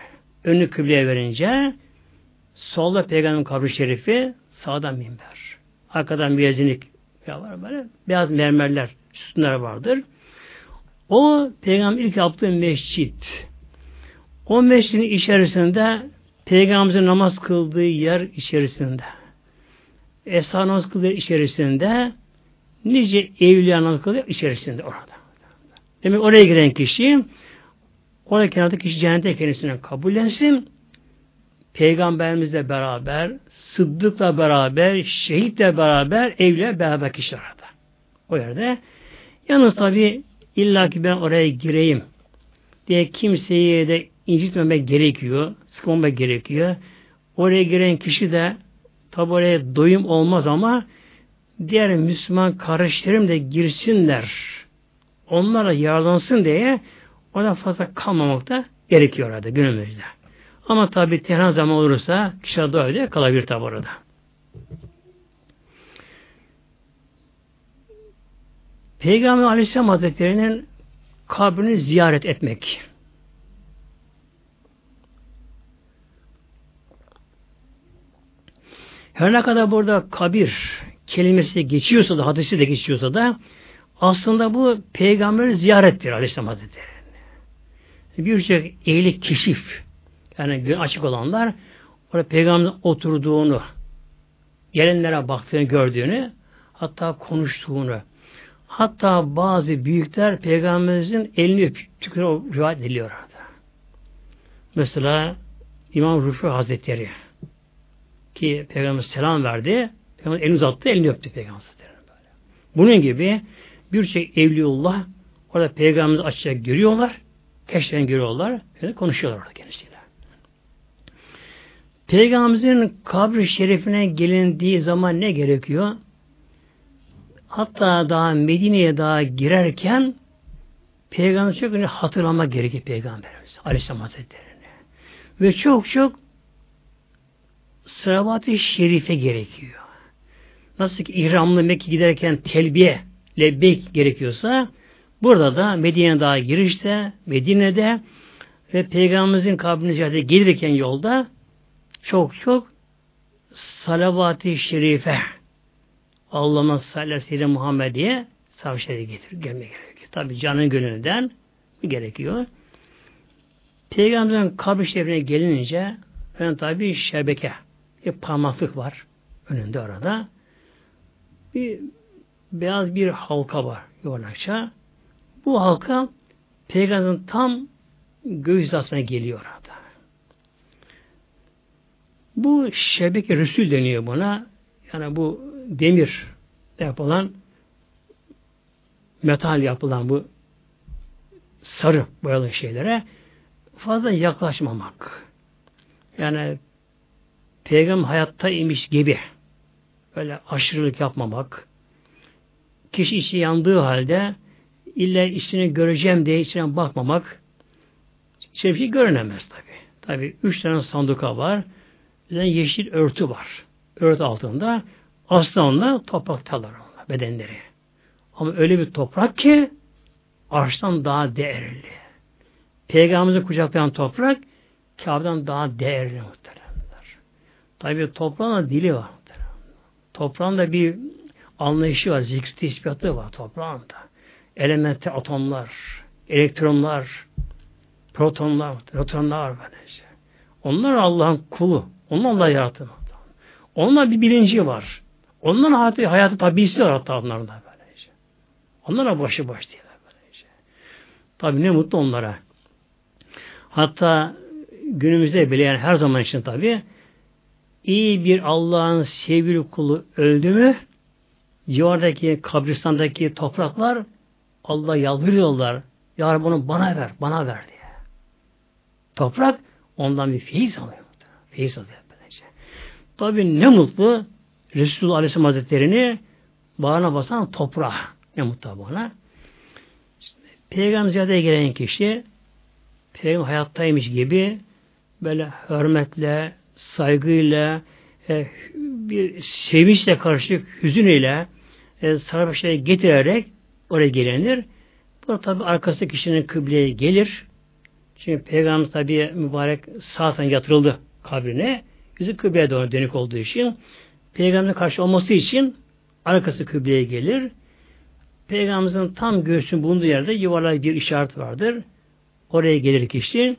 Önü kıbleye verince solda peygamberin kabri şerifi sağda minber. Arkadan müezzinlik var böyle. Beyaz mermerler, sütunlar vardır. O peygamber ilk yaptığı mescit. O mescidin içerisinde peygamberimizin namaz kıldığı yer içerisinde Esra namaz kıldığı içerisinde nice evliya namaz kıldığı içerisinde orada. Demek oraya giren kişi oraya kenarda kişi cennete kendisine kabullensin. Peygamberimizle beraber, Sıddık'la beraber, şehitle beraber, evliya beraber kişi orada. O yerde. Yalnız tabi illa ki ben oraya gireyim diye kimseyi de incitmemek gerekiyor, sıkmamak gerekiyor. Oraya giren kişi de Tabi oraya doyum olmaz ama diğer Müslüman kardeşlerim de girsinler. Onlara yararlansın diye ona fazla kalmamak da gerekiyor orada günümüzde. Ama tabi tenha zaman olursa kişi de öyle kalabilir tabi orada. Peygamber Aleyhisselam Hazretleri'nin kabrini ziyaret etmek. Her ne kadar burada kabir kelimesi geçiyorsa da, hadisi de geçiyorsa da aslında bu peygamber ziyarettir Aleyhisselam Hazretleri. Birçok ehli keşif yani gün açık olanlar orada peygamberin oturduğunu gelenlere baktığını gördüğünü hatta konuştuğunu hatta bazı büyükler peygamberimizin elini öptükleri rivayet ediliyor orada. Mesela İmam Rufi Hazretleri ki Peygamber selam verdi. Peygamber elini uzattı, elini öptü Peygamber böyle. Bunun gibi birçok evliullah orada Peygamberimizi açıkça görüyorlar. Keşfen görüyorlar. Ve konuşuyorlar orada kendisiyle. Peygamberimizin kabri şerifine gelindiği zaman ne gerekiyor? Hatta daha Medine'ye daha girerken Peygamber çok önemli hatırlamak gerekiyor Peygamberimiz Aleyhisselam Hazretleri'ni. Ve çok çok sıravat-ı şerife gerekiyor. Nasıl ki ihramlı Mekke giderken telbiye, lebbeyk gerekiyorsa burada da Medine daha girişte, Medine'de ve Peygamberimizin kabrine ziyarete gelirken yolda çok çok salavat-ı şerife Allah'ın sallallahu Muhammed'e savşere getir, gelmek gerekiyor. Tabi canın gönlünden gerekiyor. Peygamberin kabri şerifine gelince ben tabi şebeke bir parmaklık var önünde orada. Bir beyaz bir halka var yuvarlakça. Bu halka peygamberin tam göğüs hizasına geliyor. Bu şebeke rüsül deniyor buna. Yani bu demir yapılan metal yapılan bu sarı boyalı şeylere fazla yaklaşmamak. Yani peygamber hayatta imiş gibi böyle aşırılık yapmamak, kişi içi yandığı halde illa içini göreceğim diye içine bakmamak, şey görünemez tabi. Tabi üç tane sanduka var, tane yeşil örtü var. Örtü altında aslanla topraktalar bedenleri. Ama öyle bir toprak ki arştan daha değerli. Peygamberimizi kucaklayan toprak Kabe'den daha değerli muhtemelen. Tabi toprağın dili var. Toprağın da bir anlayışı var, zikri ispatı var toprağın da. Elemente atomlar, elektronlar, protonlar, nötronlar var böylece. Onlar Allah'ın kulu. Onlar Allah yarattı. Onlar bir bilinci var. Onların hayatı, hayatı tabisi var hatta onlarda böylece. Onlara başı baş değiller böylece. Tabi ne mutlu onlara. Hatta günümüzde bile yani her zaman için tabi iyi bir Allah'ın sevgili kulu öldü mü civardaki kabristandaki topraklar Allah yalvarıyorlar. Ya Rabbi onu bana ver, bana ver diye. Toprak Ondan bir feyiz alıyor. Feyiz alıyor böylece. Tabi ne mutlu Resulullah Aleyhisselam Hazretleri'ni bağrına basan toprağa. Ne mutlu bana. İşte, Peygamber ziyarete gelen kişi Peygamber hayattaymış gibi böyle hürmetle, saygıyla, e, bir sevinçle karışık hüzün ile e, sarı getirerek oraya gelenir. Bu tabi arkası kişinin kıbleye gelir. Çünkü Peygamber tabi mübarek sağ yatırıldı kabrine. Yüzü kıbleye doğru dönük olduğu için Peygamber'e karşı olması için arkası kıbleye gelir. Peygamberimizin tam göğsünün bulunduğu yerde yuvarlak bir işaret vardır. Oraya gelir kişi.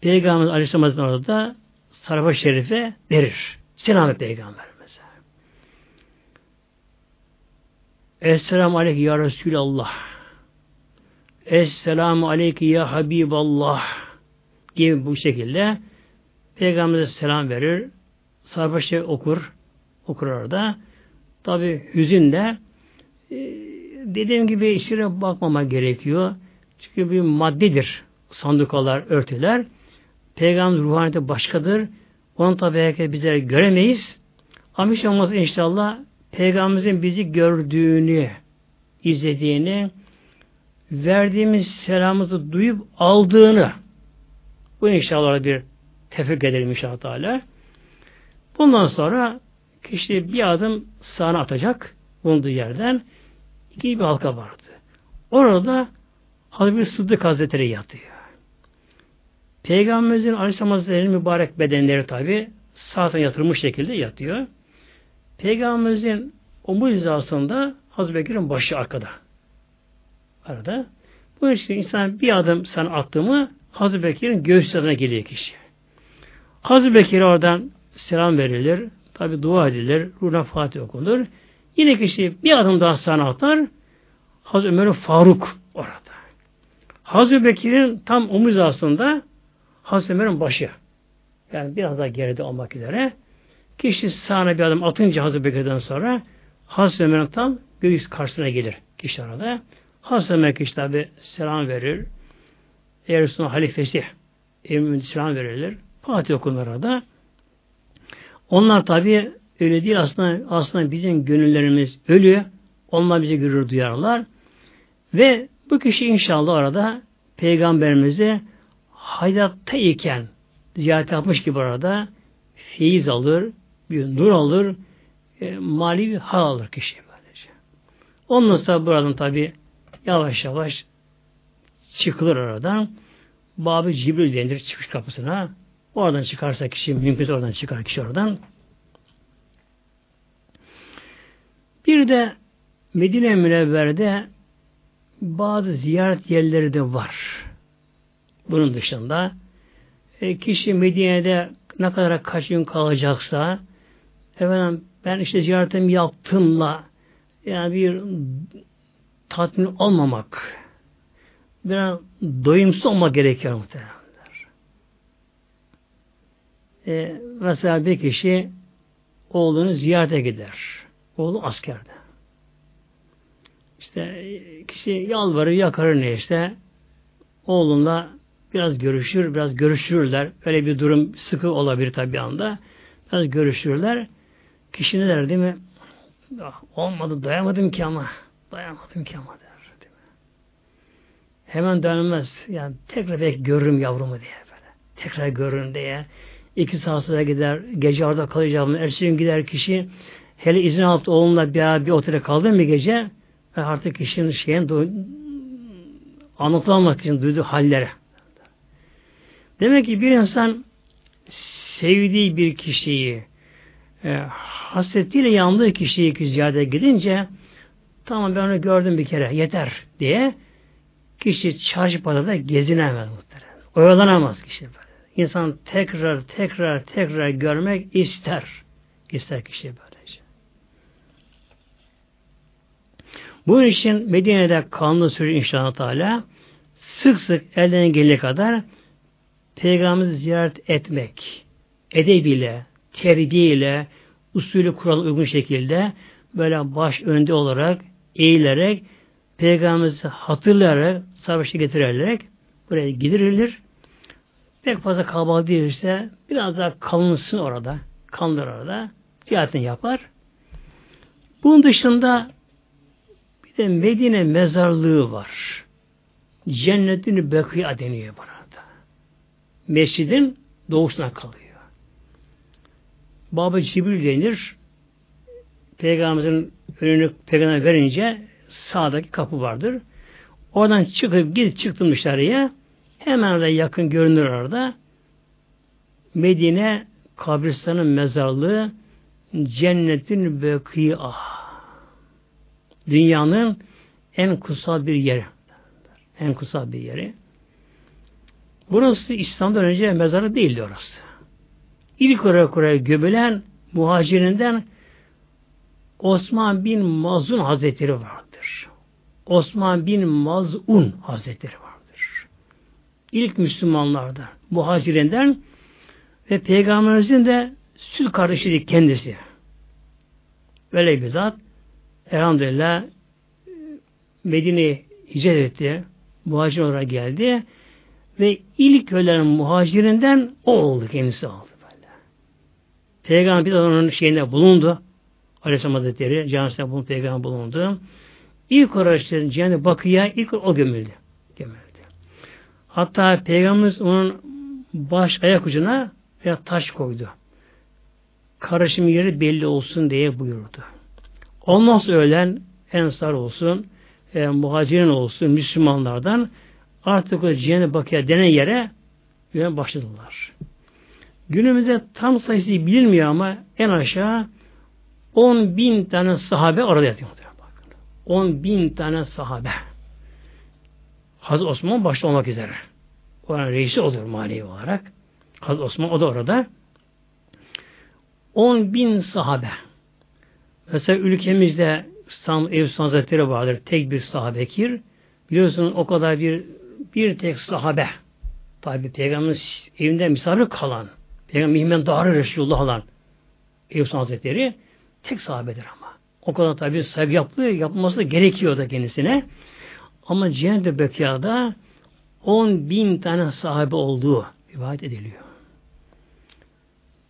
Peygamber Aleyhisselam orada sarfa şerife verir. Selam Peygamberimize. Esselamu Aleyke Ya Resulallah. Esselamu Aleyke Ya Habiballah gibi bu şekilde Peygamber'e selam verir. Sarfa şerif okur. Okur orada. Tabi hüzünle e, dediğim gibi işlere bakmama gerekiyor. Çünkü bir maddedir. Sandukalar, örtüler. Peygamber ruhaniyeti başkadır. Onu tabi herkes bizler göremeyiz. Ama hiç olmaz inşallah Peygamberimizin bizi gördüğünü, izlediğini, verdiğimiz selamımızı duyup aldığını bu inşallah bir tefrik edelim inşallah Teala. Bundan sonra kişi bir adım sağına atacak bulunduğu yerden iki bir halka vardı. Orada Hazreti Sıddık Hazretleri yatıyor. Peygamberimizin Aleyhisselam Hazretleri'nin mübarek bedenleri tabi sağdan yatırılmış şekilde yatıyor. Peygamberimizin omuz hizasında Hazreti Bekir'in başı arkada. Arada. Bu işte insan bir adım sana attı mı Hazreti Bekir'in göğüs geliyor kişi. Hazreti Bekir'e oradan selam verilir. Tabi dua edilir. Ruhuna Fatih okunur. Yine kişi bir adım daha sana atar. Hazreti Ömer Faruk orada. Hazreti Bekir'in tam omuz aslında Hazreti Ömer'in başı. Yani biraz daha geride olmak üzere. Kişi sağına bir adım atınca Hazreti Bekir'den sonra Hazreti Ömer'in tam göğüs karşısına gelir kişi arada. Hazreti Ömer kişi tabi selam verir. Eğer Resulullah halifesi emin selam verilir. Fatih okunur arada. Onlar tabi öyle değil aslında aslında bizim gönüllerimiz ölüyor. Onlar bizi gurur duyarlar. Ve bu kişi inşallah orada peygamberimizi hayatta iken ziyaret yapmış gibi orada feyiz alır, bir nur alır, e, mali bir hal alır kişi böylece. Ondan sonra buradan tabi yavaş yavaş çıkılır oradan. Babı Cibril denilir çıkış kapısına. Oradan çıkarsa kişi mümkünse oradan çıkar kişi oradan. Bir de Medine Münevver'de bazı ziyaret yerleri de var. Bunun dışında e, kişi Medine'de ne kadar kaç gün kalacaksa efendim ben işte ziyaretimi yaptımla yani bir tatmin olmamak biraz doyumsuz olmak gerekiyor muhtemelenler. E, mesela bir kişi oğlunu ziyarete gider. Oğlu askerde. İşte kişi yalvarır, yakarır ne işte oğlunla biraz görüşür, biraz görüşürler. Öyle bir durum sıkı olabilir tabi anda. Biraz görüşürler. Kişi ne der değil mi? Ah, olmadı, dayamadım ki ama. Dayamadım ki ama der. Değil mi? Hemen dayanmaz. Yani tekrar belki görürüm yavrumu diye böyle. Tekrar görürüm diye. İki saat gider. Gece orada kalacağım. Ertesi gün gider kişi. Hele izin alıp oğlumla bir, bir otele kaldım bir gece. Artık kişinin şeyin anlatılamak için duyduğu hallere. Demek ki bir insan sevdiği bir kişiyi e, hasretiyle yandığı kişiyi ziyade gidince tamam ben onu gördüm bir kere yeter diye kişi çarşı pazarda gezinemez muhtemelen. Oyalanamaz kişi böyle. İnsan tekrar tekrar tekrar görmek ister. İster kişi böylece. Bu için Medine'de kanlı sürü inşallah Teala sık sık elden gelene kadar Peygamberimizi ziyaret etmek, edebiyle, terbiyeyle, usulü kural uygun şekilde böyle baş önde olarak, eğilerek, Peygamberimizi hatırlayarak, savaşı getirerek buraya gidirilir. Pek fazla kalabalık değilse biraz daha kalınsın orada. Kanlar orada. Ziyaretini yapar. Bunun dışında bir de Medine mezarlığı var. Cennetin Bekiya deniyor burada. Mescidin doğusuna kalıyor. Baba Cibril denir. Peygamberimizin önünü peygamber verince sağdaki kapı vardır. Oradan çıkıp gidip çıktım dışarıya. Hemen de yakın görünür orada. Medine kabristanın mezarlığı cennetin beki'a. Dünyanın en kutsal bir yeri. En kutsal bir yeri. Burası İslam'dan önce mezarı değildi orası. İlk olarak oraya gömülen muhacirinden Osman bin Mazun Hazretleri vardır. Osman bin Mazun Hazretleri vardır. İlk Müslümanlarda muhacirinden ve Peygamberimizin de süt kardeşiydi kendisi. Böyle bir zat elhamdülillah Medine'ye hicret etti. Muhacir olarak geldi. Ve ilk ölen muhacirinden o oldu. Kendisi oldu. Böyle. Peygamber bir onun şeyinde bulundu. Aleyhisselam Hazretleri bulundu. Peygamber bulundu. İlk araçların cennet bakıya ilk o gömüldü. Hatta Peygamberimiz onun baş ayak ucuna veya taş koydu. Karışım yeri belli olsun diye buyurdu. Sonra ölen ensar olsun, e, muhacirin olsun, Müslümanlardan artık o cihane bakıya denen yere yöne başladılar. Günümüzde tam sayısı bilinmiyor ama en aşağı 10 bin tane sahabe orada yatıyor. 10 bin tane sahabe. Hazreti Osman başta olmak üzere. Oranın reisi odur manevi olarak. Hazreti Osman o da orada. 10 bin sahabe. Mesela ülkemizde İstanbul Ev Hazretleri vardır. Tek bir sahabekir. Biliyorsunuz o kadar bir bir tek sahabe. Tabi Peygamber'in evinde misafir kalan. Peygamber Mihmen Dağrı Resulullah olan Ev Hazretleri tek sahabedir ama. O kadar tabi saygı yaptığı, yapması gerekiyor da kendisine. Ama Cennet-i Bekâ'da 10 bin tane sahabe olduğu rivayet ediliyor.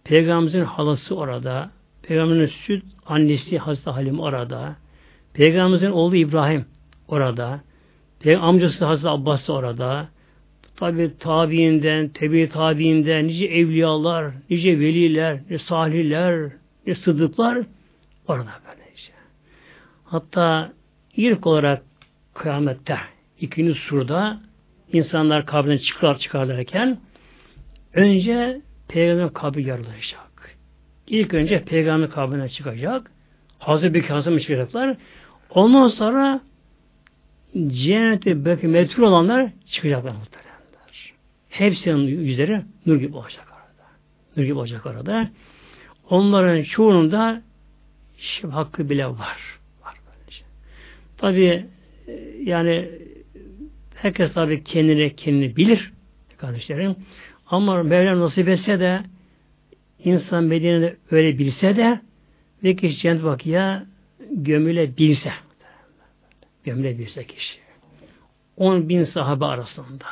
Peygamberimizin halası orada, Peygamberin süt annesi Hazreti Halim orada, Peygamberimizin oğlu İbrahim orada, amcası Hazreti Abbas orada, tabi tabiinden, tebi tabiinden, nice evliyalar, nice veliler, nice salihler, nice sıddıklar orada böylece. Hatta ilk olarak kıyamette ikinci surda insanlar kabrinden çıkar çıkarlarken önce peygamber kabri yarılacak. İlk önce peygamber kabrine çıkacak. Hazreti Bekir Hazreti çıkacaklar. Ondan sonra cennete belki metrul olanlar çıkacaklar muhtemelenler. Hepsinin yüzleri nur gibi olacak arada. Nur gibi olacak arada. Onların çoğunun şif hakkı bile var. Var böylece. Tabi e, yani herkes tabi kendine kendini bilir kardeşlerim. Ama Mevlam nasip etse de insan bedeninde öyle bilse de ve kişi cennet bakıya gömülebilse gömülebilse kişi. 10 bin sahabe arasında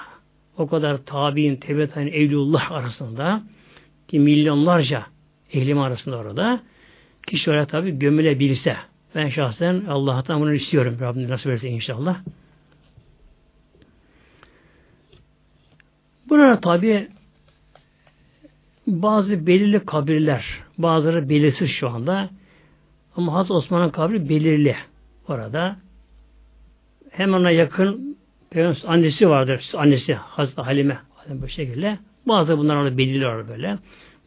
o kadar tabi'in, tebetayin, evliullah arasında ki milyonlarca ehlim arasında orada kişi oraya tabi gömülebilse ben şahsen Allah'tan bunu istiyorum. Rabbim nasip ederse inşallah. Burada tabi bazı belirli kabirler, bazıları belirsiz şu anda. Ama Hazreti Osman'ın kabri belirli orada. Hemen ona yakın annesi vardır. Annesi Hazreti Halime. Bu şekilde. Bazı bunlar orada belirli orada böyle.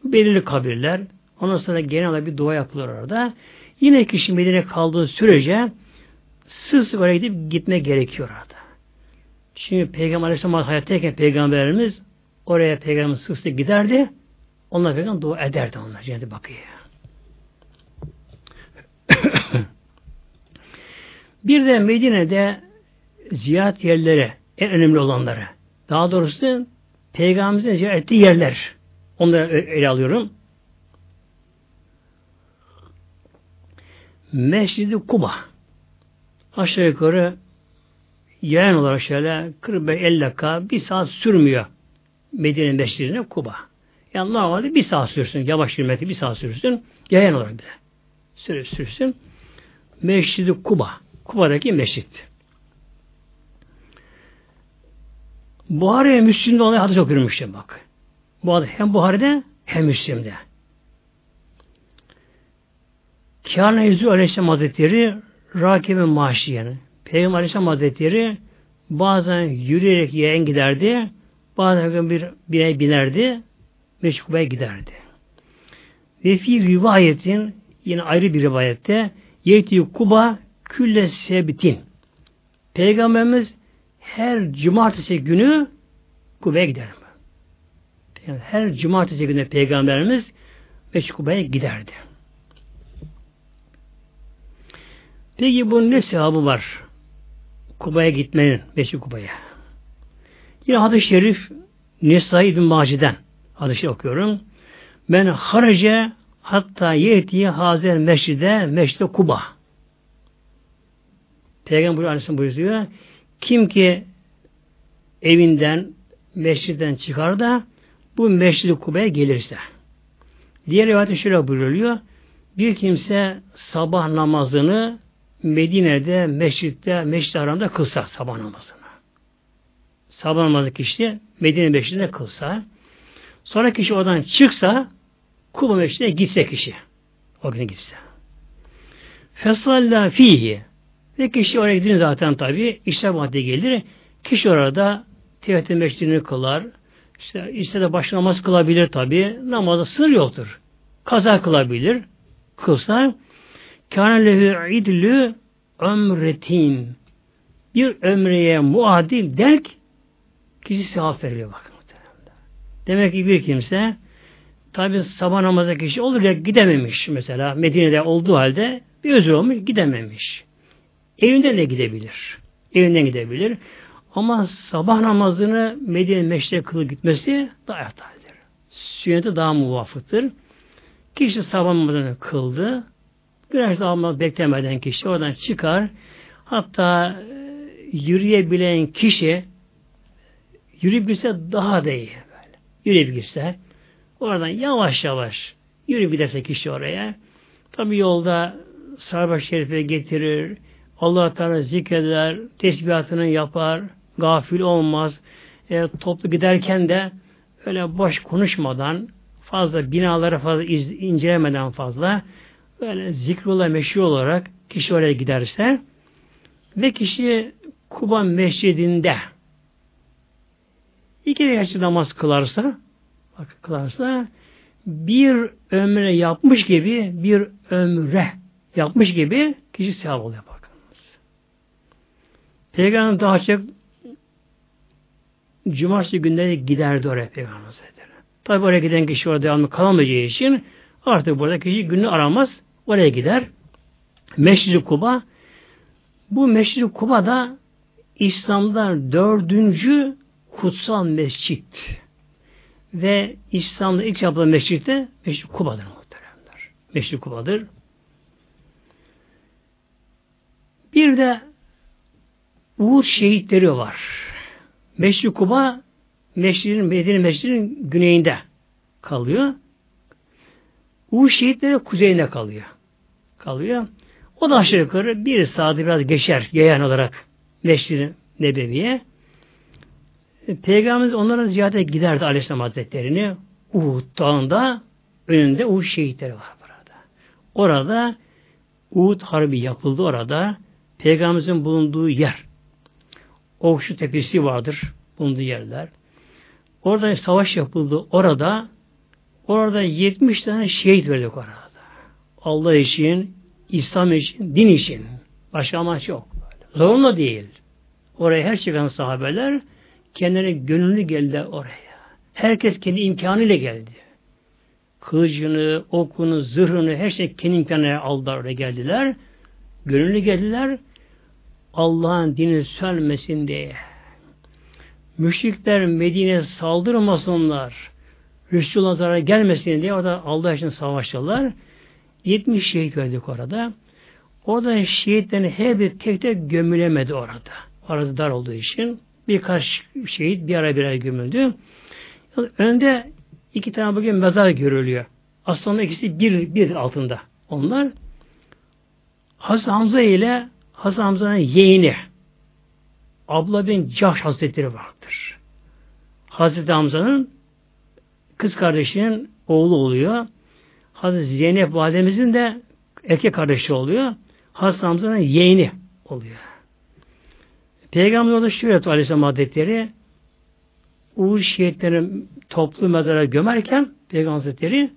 Belirli kabirler. Ondan sonra genel olarak bir dua yapılır orada. Yine kişi Medine kaldığı sürece sık oraya gidip gitme gerekiyor orada. Şimdi Peygamber Aleyhisselam hayattayken Peygamberimiz oraya Peygamber sık sık giderdi. Onlar peygamber dua ederdi onlar cennete bakıyor. bir de Medine'de ziyaret yerleri en önemli olanları. Daha doğrusu Peygamberimizin ziyaret ettiği yerler. Onları ele alıyorum. Mescid-i Kuba. Aşağı yukarı yayan olarak şöyle 45-50 dakika bir saat sürmüyor Medine Mescidine Kuba. Yani normalde bir saat sürsün. Yavaş yürümekte bir saat sürsün. Yayan olarak bir de. Sürü, sürsün. Mescidi Kuba. Kuba'daki mescit. Buhari'ye Müslim'de olay hadis okuyorum işte bak. Bu hem Buhari'de hem Müslim'de. Kâne Yüzü Aleyhisselam Hazretleri Rakibe Maşiye'nin Peygamber Aleyhisselam Hazretleri bazen yürüyerek yeğen giderdi, bazen bir bine binerdi, meşgubaya giderdi. Ve fi rivayetin yine ayrı bir rivayette yeti Kuba külle sebitin. Peygamberimiz her cumartesi günü Kuba'ya gider. Yani her cumartesi günü Peygamberimiz Meşkuba'ya giderdi. Peki bunun ne sevabı var? Kuba'ya gitmenin, Meşri Kuba'ya. Yine hadis-i şerif Nesai bin Maci'den hadis okuyorum. Ben harace hatta yetiye hazer meşride meşride Kuba. Peygamber Aleyhisselam buyuruyor. Kim ki evinden, meşriden çıkar da bu meşridi Kuba'ya gelirse. Diğer rivayette şöyle buyuruluyor. Bir kimse sabah namazını Medine'de, meşritte, meşrit aramda kılsa sabah namazını. Sabah namazı kişi Medine meşridinde kılsa, sonra kişi oradan çıksa, Kuba meşridine gitse kişi. O gün gitse. Fesalla fihi. Ve kişi oraya gidince zaten tabi işler vakti gelir. Kişi orada tevettü meşridini kılar. İşte, işte de baş namaz kılabilir tabi. Namazda sır yoktur. Kaza kılabilir. Kılsa Kâne lehu idlü ömretin. Bir ömreye muadil denk kişi sevap veriyor bakın. Demek ki bir kimse tabi sabah namaza kişi olur ya gidememiş mesela Medine'de olduğu halde bir özür olmuş gidememiş. Evinden de gidebilir. Evinden gidebilir. Ama sabah namazını Medine meşre kılıp gitmesi daha eftaldir. Sünneti daha muvafıktır. Kişi sabah namazını kıldı. Güneş doğmadan beklemeden kişi oradan çıkar. Hatta e, yürüyebilen kişi yürüyebilse daha da iyi. Böyle. Yürüyebilse oradan yavaş yavaş yürüyebilirse kişi oraya tabi yolda sarbaş şerife getirir Allah Teala zikreder, tesbihatını yapar, gafil olmaz. E, toplu giderken de öyle boş konuşmadan, fazla binaları fazla iz, incelemeden fazla böyle zikrullah meşru olarak kişi oraya giderse ve kişi Kuba Mescidinde iki rekat namaz kılarsa bak kılarsa bir ömre yapmış gibi bir ömre yapmış gibi kişi sevap oluyor bakınız. Peygamber daha çok Cumartesi günleri giderdi oraya Peygamber Hazretleri. Tabi oraya giden kişi orada devamlı kalamayacağı için artık burada kişi günü aramaz. Oraya gider. Meşrid-i Kuba bu Meşrid-i Kuba da İslam'da dördüncü kutsal mescit. Ve İslam'da ilk yapılan mescit de Meşrid-i Kuba'dır muhteremler. Meşrid-i Kuba'dır. Bir de Uhud şehitleri var. Meşrid-i Kuba Meşrid'in, Medine Meşrid'in güneyinde kalıyor. Uhud şehitleri kuzeyinde kalıyor kalıyor. O da aşağı yukarı bir saat biraz geçer yayan olarak Meşri Nebevi'ye. E, Peygamberimiz onlara ziyarete giderdi Aleyhisselam Hazretleri'ni. Uhud dağında önünde Uhud şehitleri var burada. Orada Uhud Harbi yapıldı orada. Peygamberimizin bulunduğu yer. Okşu tepesi vardır. Bulunduğu yerler. Orada savaş yapıldı. Orada orada 70 tane şehit verdik orada. Allah için, İslam için, din için. Başka amaç yok. Zorunlu değil. Oraya her çıkan sahabeler kendileri gönüllü geldi oraya. Herkes kendi imkanıyla geldi. Kılıcını, okunu, zırhını, her şey kendi imkanıyla aldılar oraya geldiler. Gönüllü geldiler. Allah'ın dini sönmesin diye. Müşrikler Medine saldırmasınlar. Resulullah zarar gelmesin diye orada Allah için savaştılar. 70 şehit verdik orada. Orada şehitlerin her bir tek tek gömülemedi orada. Arası dar olduğu için birkaç şehit bir ara bir ara gömüldü. Önde iki tane bugün mezar görülüyor. Aslında ikisi bir, bir altında. Onlar Hazreti Hamza ile Hazreti Hamza'nın yeğeni Abla bin Cahş Hazretleri vardır. Hazreti Hamza'nın kız kardeşinin oğlu oluyor. Hazreti Zeynep validemizin de erkek kardeşi oluyor. Hazreti Hamza'nın yeğeni oluyor. Peygamber orada şöyle Aleyhisselam Hazretleri Uğur şehitlerin toplu mezara gömerken Peygamber Hazretleri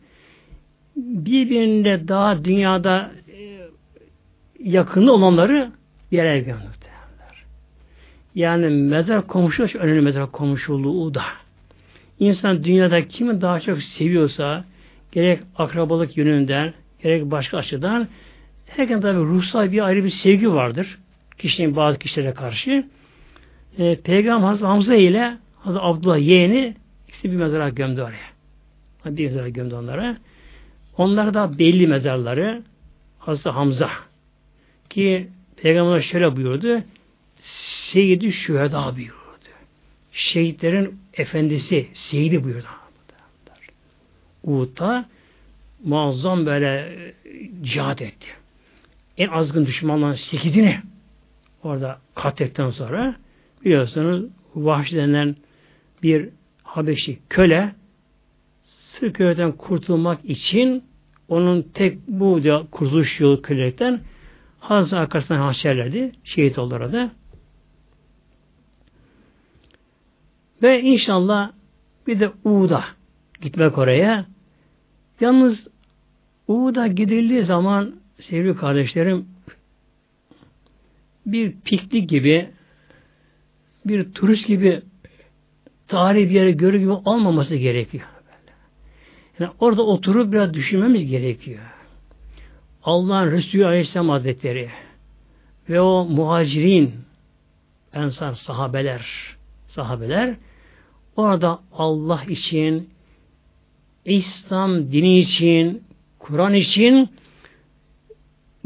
birbirine daha dünyada e, yakını olanları bir yere gömdü. Yani mezar komşu önemli mezar komşuluğu da. İnsan dünyada kimi daha çok seviyorsa gerek akrabalık yönünden gerek başka açıdan herkesin tabi ruhsal bir ayrı bir sevgi vardır. Kişinin bazı kişilere karşı. E, Peygamber Hazreti Hamza ile Hazreti Abdullah yeğeni ikisi bir mezara gömdü oraya. Bir mezara gömdü onlara. Onlar da belli mezarları Hazreti Hamza ki Peygamber şöyle buyurdu Seyyid-i Şüheda buyurdu. Şehitlerin efendisi Seyyidi buyurdu. Uhud'da muazzam böyle e, cihat etti. En azgın düşmanların sekizini orada katlettikten sonra biliyorsunuz Vahşi denen bir Habeşi köle sırf köleden kurtulmak için onun tek bu da kurtuluş yolu kölelikten Hazreti arkasından haşerledi. Şehit oldu orada. Ve inşallah bir de Uğud'a gitmek oraya. Yalnız Uğud'a gidildiği zaman sevgili kardeşlerim bir piknik gibi bir turist gibi tarihi bir yere görür gibi olmaması gerekiyor. Yani orada oturup biraz düşünmemiz gerekiyor. Allah'ın Resulü Aleyhisselam Hazretleri ve o muhacirin ensar sahabeler sahabeler orada Allah için İslam dini için Kur'an için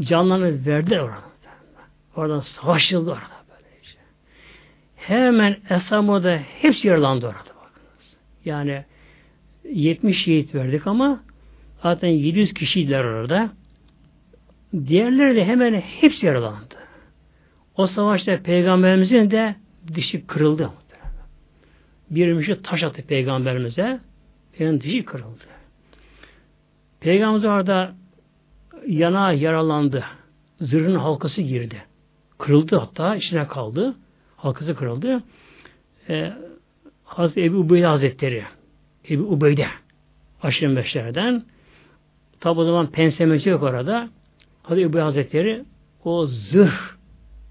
canlarını verdi orada. Oradan savaşıldı orada böyle işte. Hemen Esamo'da hepsi yaralandı orada bakınız. Yani 70 şehit verdik ama zaten 700 kişiydiler orada. Diğerleri de hemen hepsi yaralandı. O savaşta peygamberimizin de dişi kırıldı. Bir müşrik taş attı peygamberimize. Peygamberin dişi kırıldı. Peygamberimiz orada yana yaralandı. Zırhın halkası girdi. Kırıldı hatta içine kaldı. Halkası kırıldı. Ee, Hazreti Ebu Ubeyde Hazretleri Ebu Ubeyde aşırı beşlerden tabi o zaman pensemeci yok orada. Hazreti Ebu Hazretleri o zırh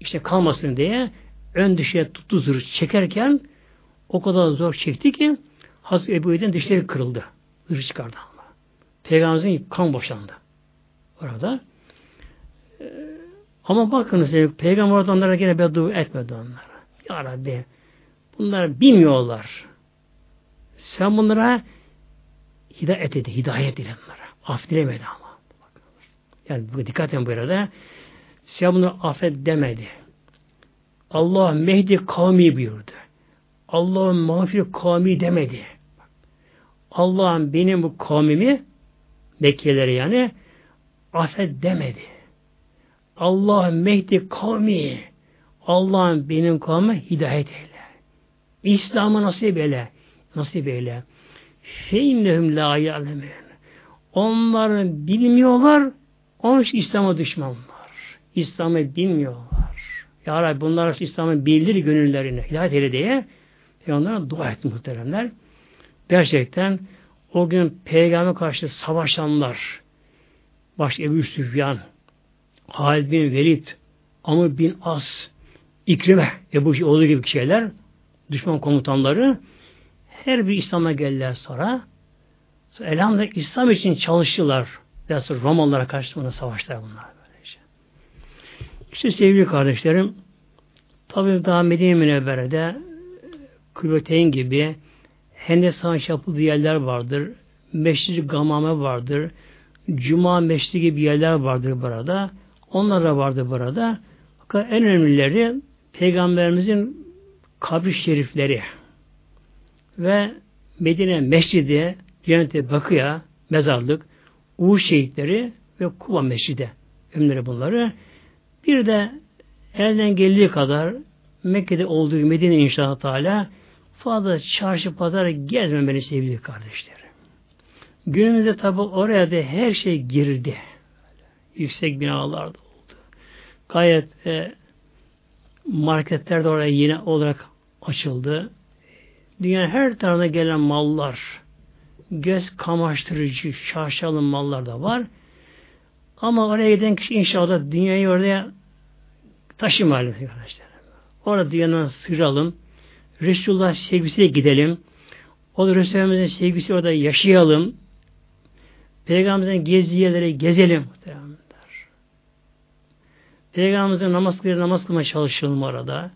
işte kalmasın diye ön dışarı tuttu zırh çekerken o kadar zor çekti ki Hazreti Ebu Ubeyde'nin dişleri kırıldı. Zırh çıkardı ama. Peygamberimizin kan boşandı. Orada. Ee, ama bakınız Peygamber orada onlara gene beddua etmedi onlara. Ya Rabbi bunlar bilmiyorlar. Sen bunlara hidayet edi, hidayet dile bunlara. Af dilemedi ama. Yani dikkat edin bu arada. Sen bunu affet demedi. Allah Mehdi kavmi buyurdu. Allah'ın mağfir kavmi demedi. Allah'ın benim bu kavmimi Mekkeleri yani affet demedi. Allah Mehdi kavmi Allah'ın benim kavme hidayet eyle. İslam'ı nasip eyle. Nasip eyle. Feinnehum la ya'lemun. Onlar bilmiyorlar, onun için İslam'a düşmanlar. İslam'ı bilmiyorlar. Ya Rabbi bunlar İslam'ı bildir gönüllerine. Hidayet eyle diye onlara dua etti muhteremler. Gerçekten o gün peygamber karşı savaşanlar baş Ebu Süfyan, Halid bin Velid, Amr bin As, İkrime, Ebu olduğu gibi şeyler, düşman komutanları her bir İslam'a geldiler sonra. sonra elhamdülillah İslam için çalıştılar. Daha sonra Romalılara karşı ona savaştılar bunlar. Böylece. İşte sevgili kardeşlerim, tabi daha Medine Münevvere'de Kıbreteyn gibi Hendek Savaşı yapıldığı yerler vardır. Meşri Gamame vardır. Cuma Meşri gibi yerler vardır burada. Onlar da vardır burada. Fakat en önemlileri Peygamberimizin kabri şerifleri ve Medine Mescidi, Cenneti Bakıya, mezarlık, Uğur şehitleri ve Kuba Mescidi ömürleri bunları. Bir de elden geldiği kadar Mekke'de olduğu Medine inşallah Teala fazla çarşı pazar gezmemeli sevgili kardeşlerim. Günümüzde tabi oraya da her şey girdi. Yüksek binalar da oldu. Gayet e, marketler de oraya yine olarak açıldı. Dünyanın her tarafına gelen mallar, göz kamaştırıcı, şaşalı mallar da var. Ama oraya giden kişi inşallah dünyayı oraya taşımayalım arkadaşlar. Orada dünyadan sıralım. Resulullah sevgisiyle gidelim. O Resulullah'ımızın sevgisi orada yaşayalım. Peygamberimizin gezdiği yerleri gezelim. Peygamberimizin namaz kılıyor, namaz kılmaya çalışalım orada.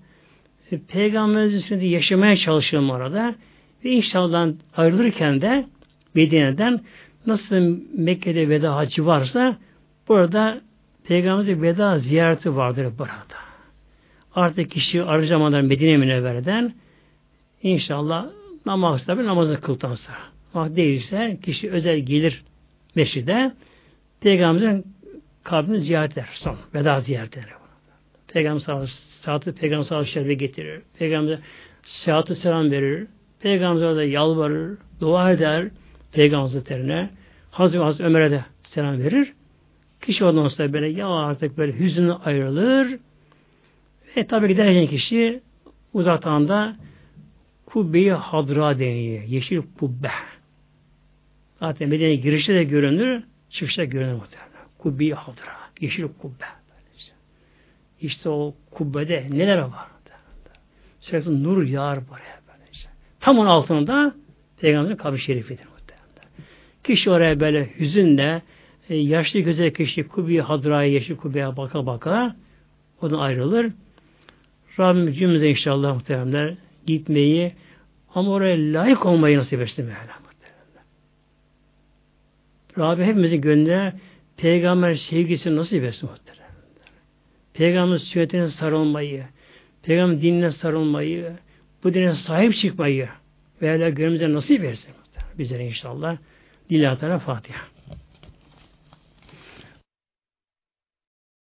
Peygamberimizin üstünde yaşamaya çalışalım orada. Ve inşallah ayrılırken de Medine'den nasıl Mekke'de veda hacı varsa burada Peygamberimizin veda ziyareti vardır burada. Artık kişi arı zamanlar Medine Münevvere'den inşallah namaz tabi namazı kıldıktan sonra. Ama değilse kişi özel gelir mescide Peygamberimizin kabrini ziyaret eder. Son. Veda ziyaret eder. Peygamber saati Peygamber sallallahu şerife getirir. Peygamber saati selam verir. Peygamber da yalvarır, dua eder Peygamber Hazretlerine. Hazreti, Hazreti Ömer'e de selam verir. Kişi ondan sonra böyle ya artık böyle hüzünlü ayrılır. Ve tabi giderken kişi uzaktan da kubbe-i hadra deniyor. Yeşil kubbe. Zaten Medine'ye girişte de görünür, çıkışta görünür muhtemelen. Kubbe-i hadra. Yeşil kubbe. İşte o kubbede neler var? Sürekli nur yağar buraya. Böylece. Tam onun altında Peygamberin kabri şerifidir muhtemelen. Kişi oraya böyle hüzünle e, yaşlı güzel kişi kubbe-i hadraya, yeşil kubbeye baka baka oradan ayrılır. Rabbim cümlemize inşallah muhteremler gitmeyi ama oraya layık olmayı nasip etsin Mevla Rabbim hepimizin gönlüne peygamber sevgisi nasip etsin muhteremler. Peygamber sünnetine sarılmayı, peygamber dinine sarılmayı, bu dine sahip çıkmayı Mevla gönlümüze nasip etsin. Bizlere inşallah. Lillahi Teala Fatiha.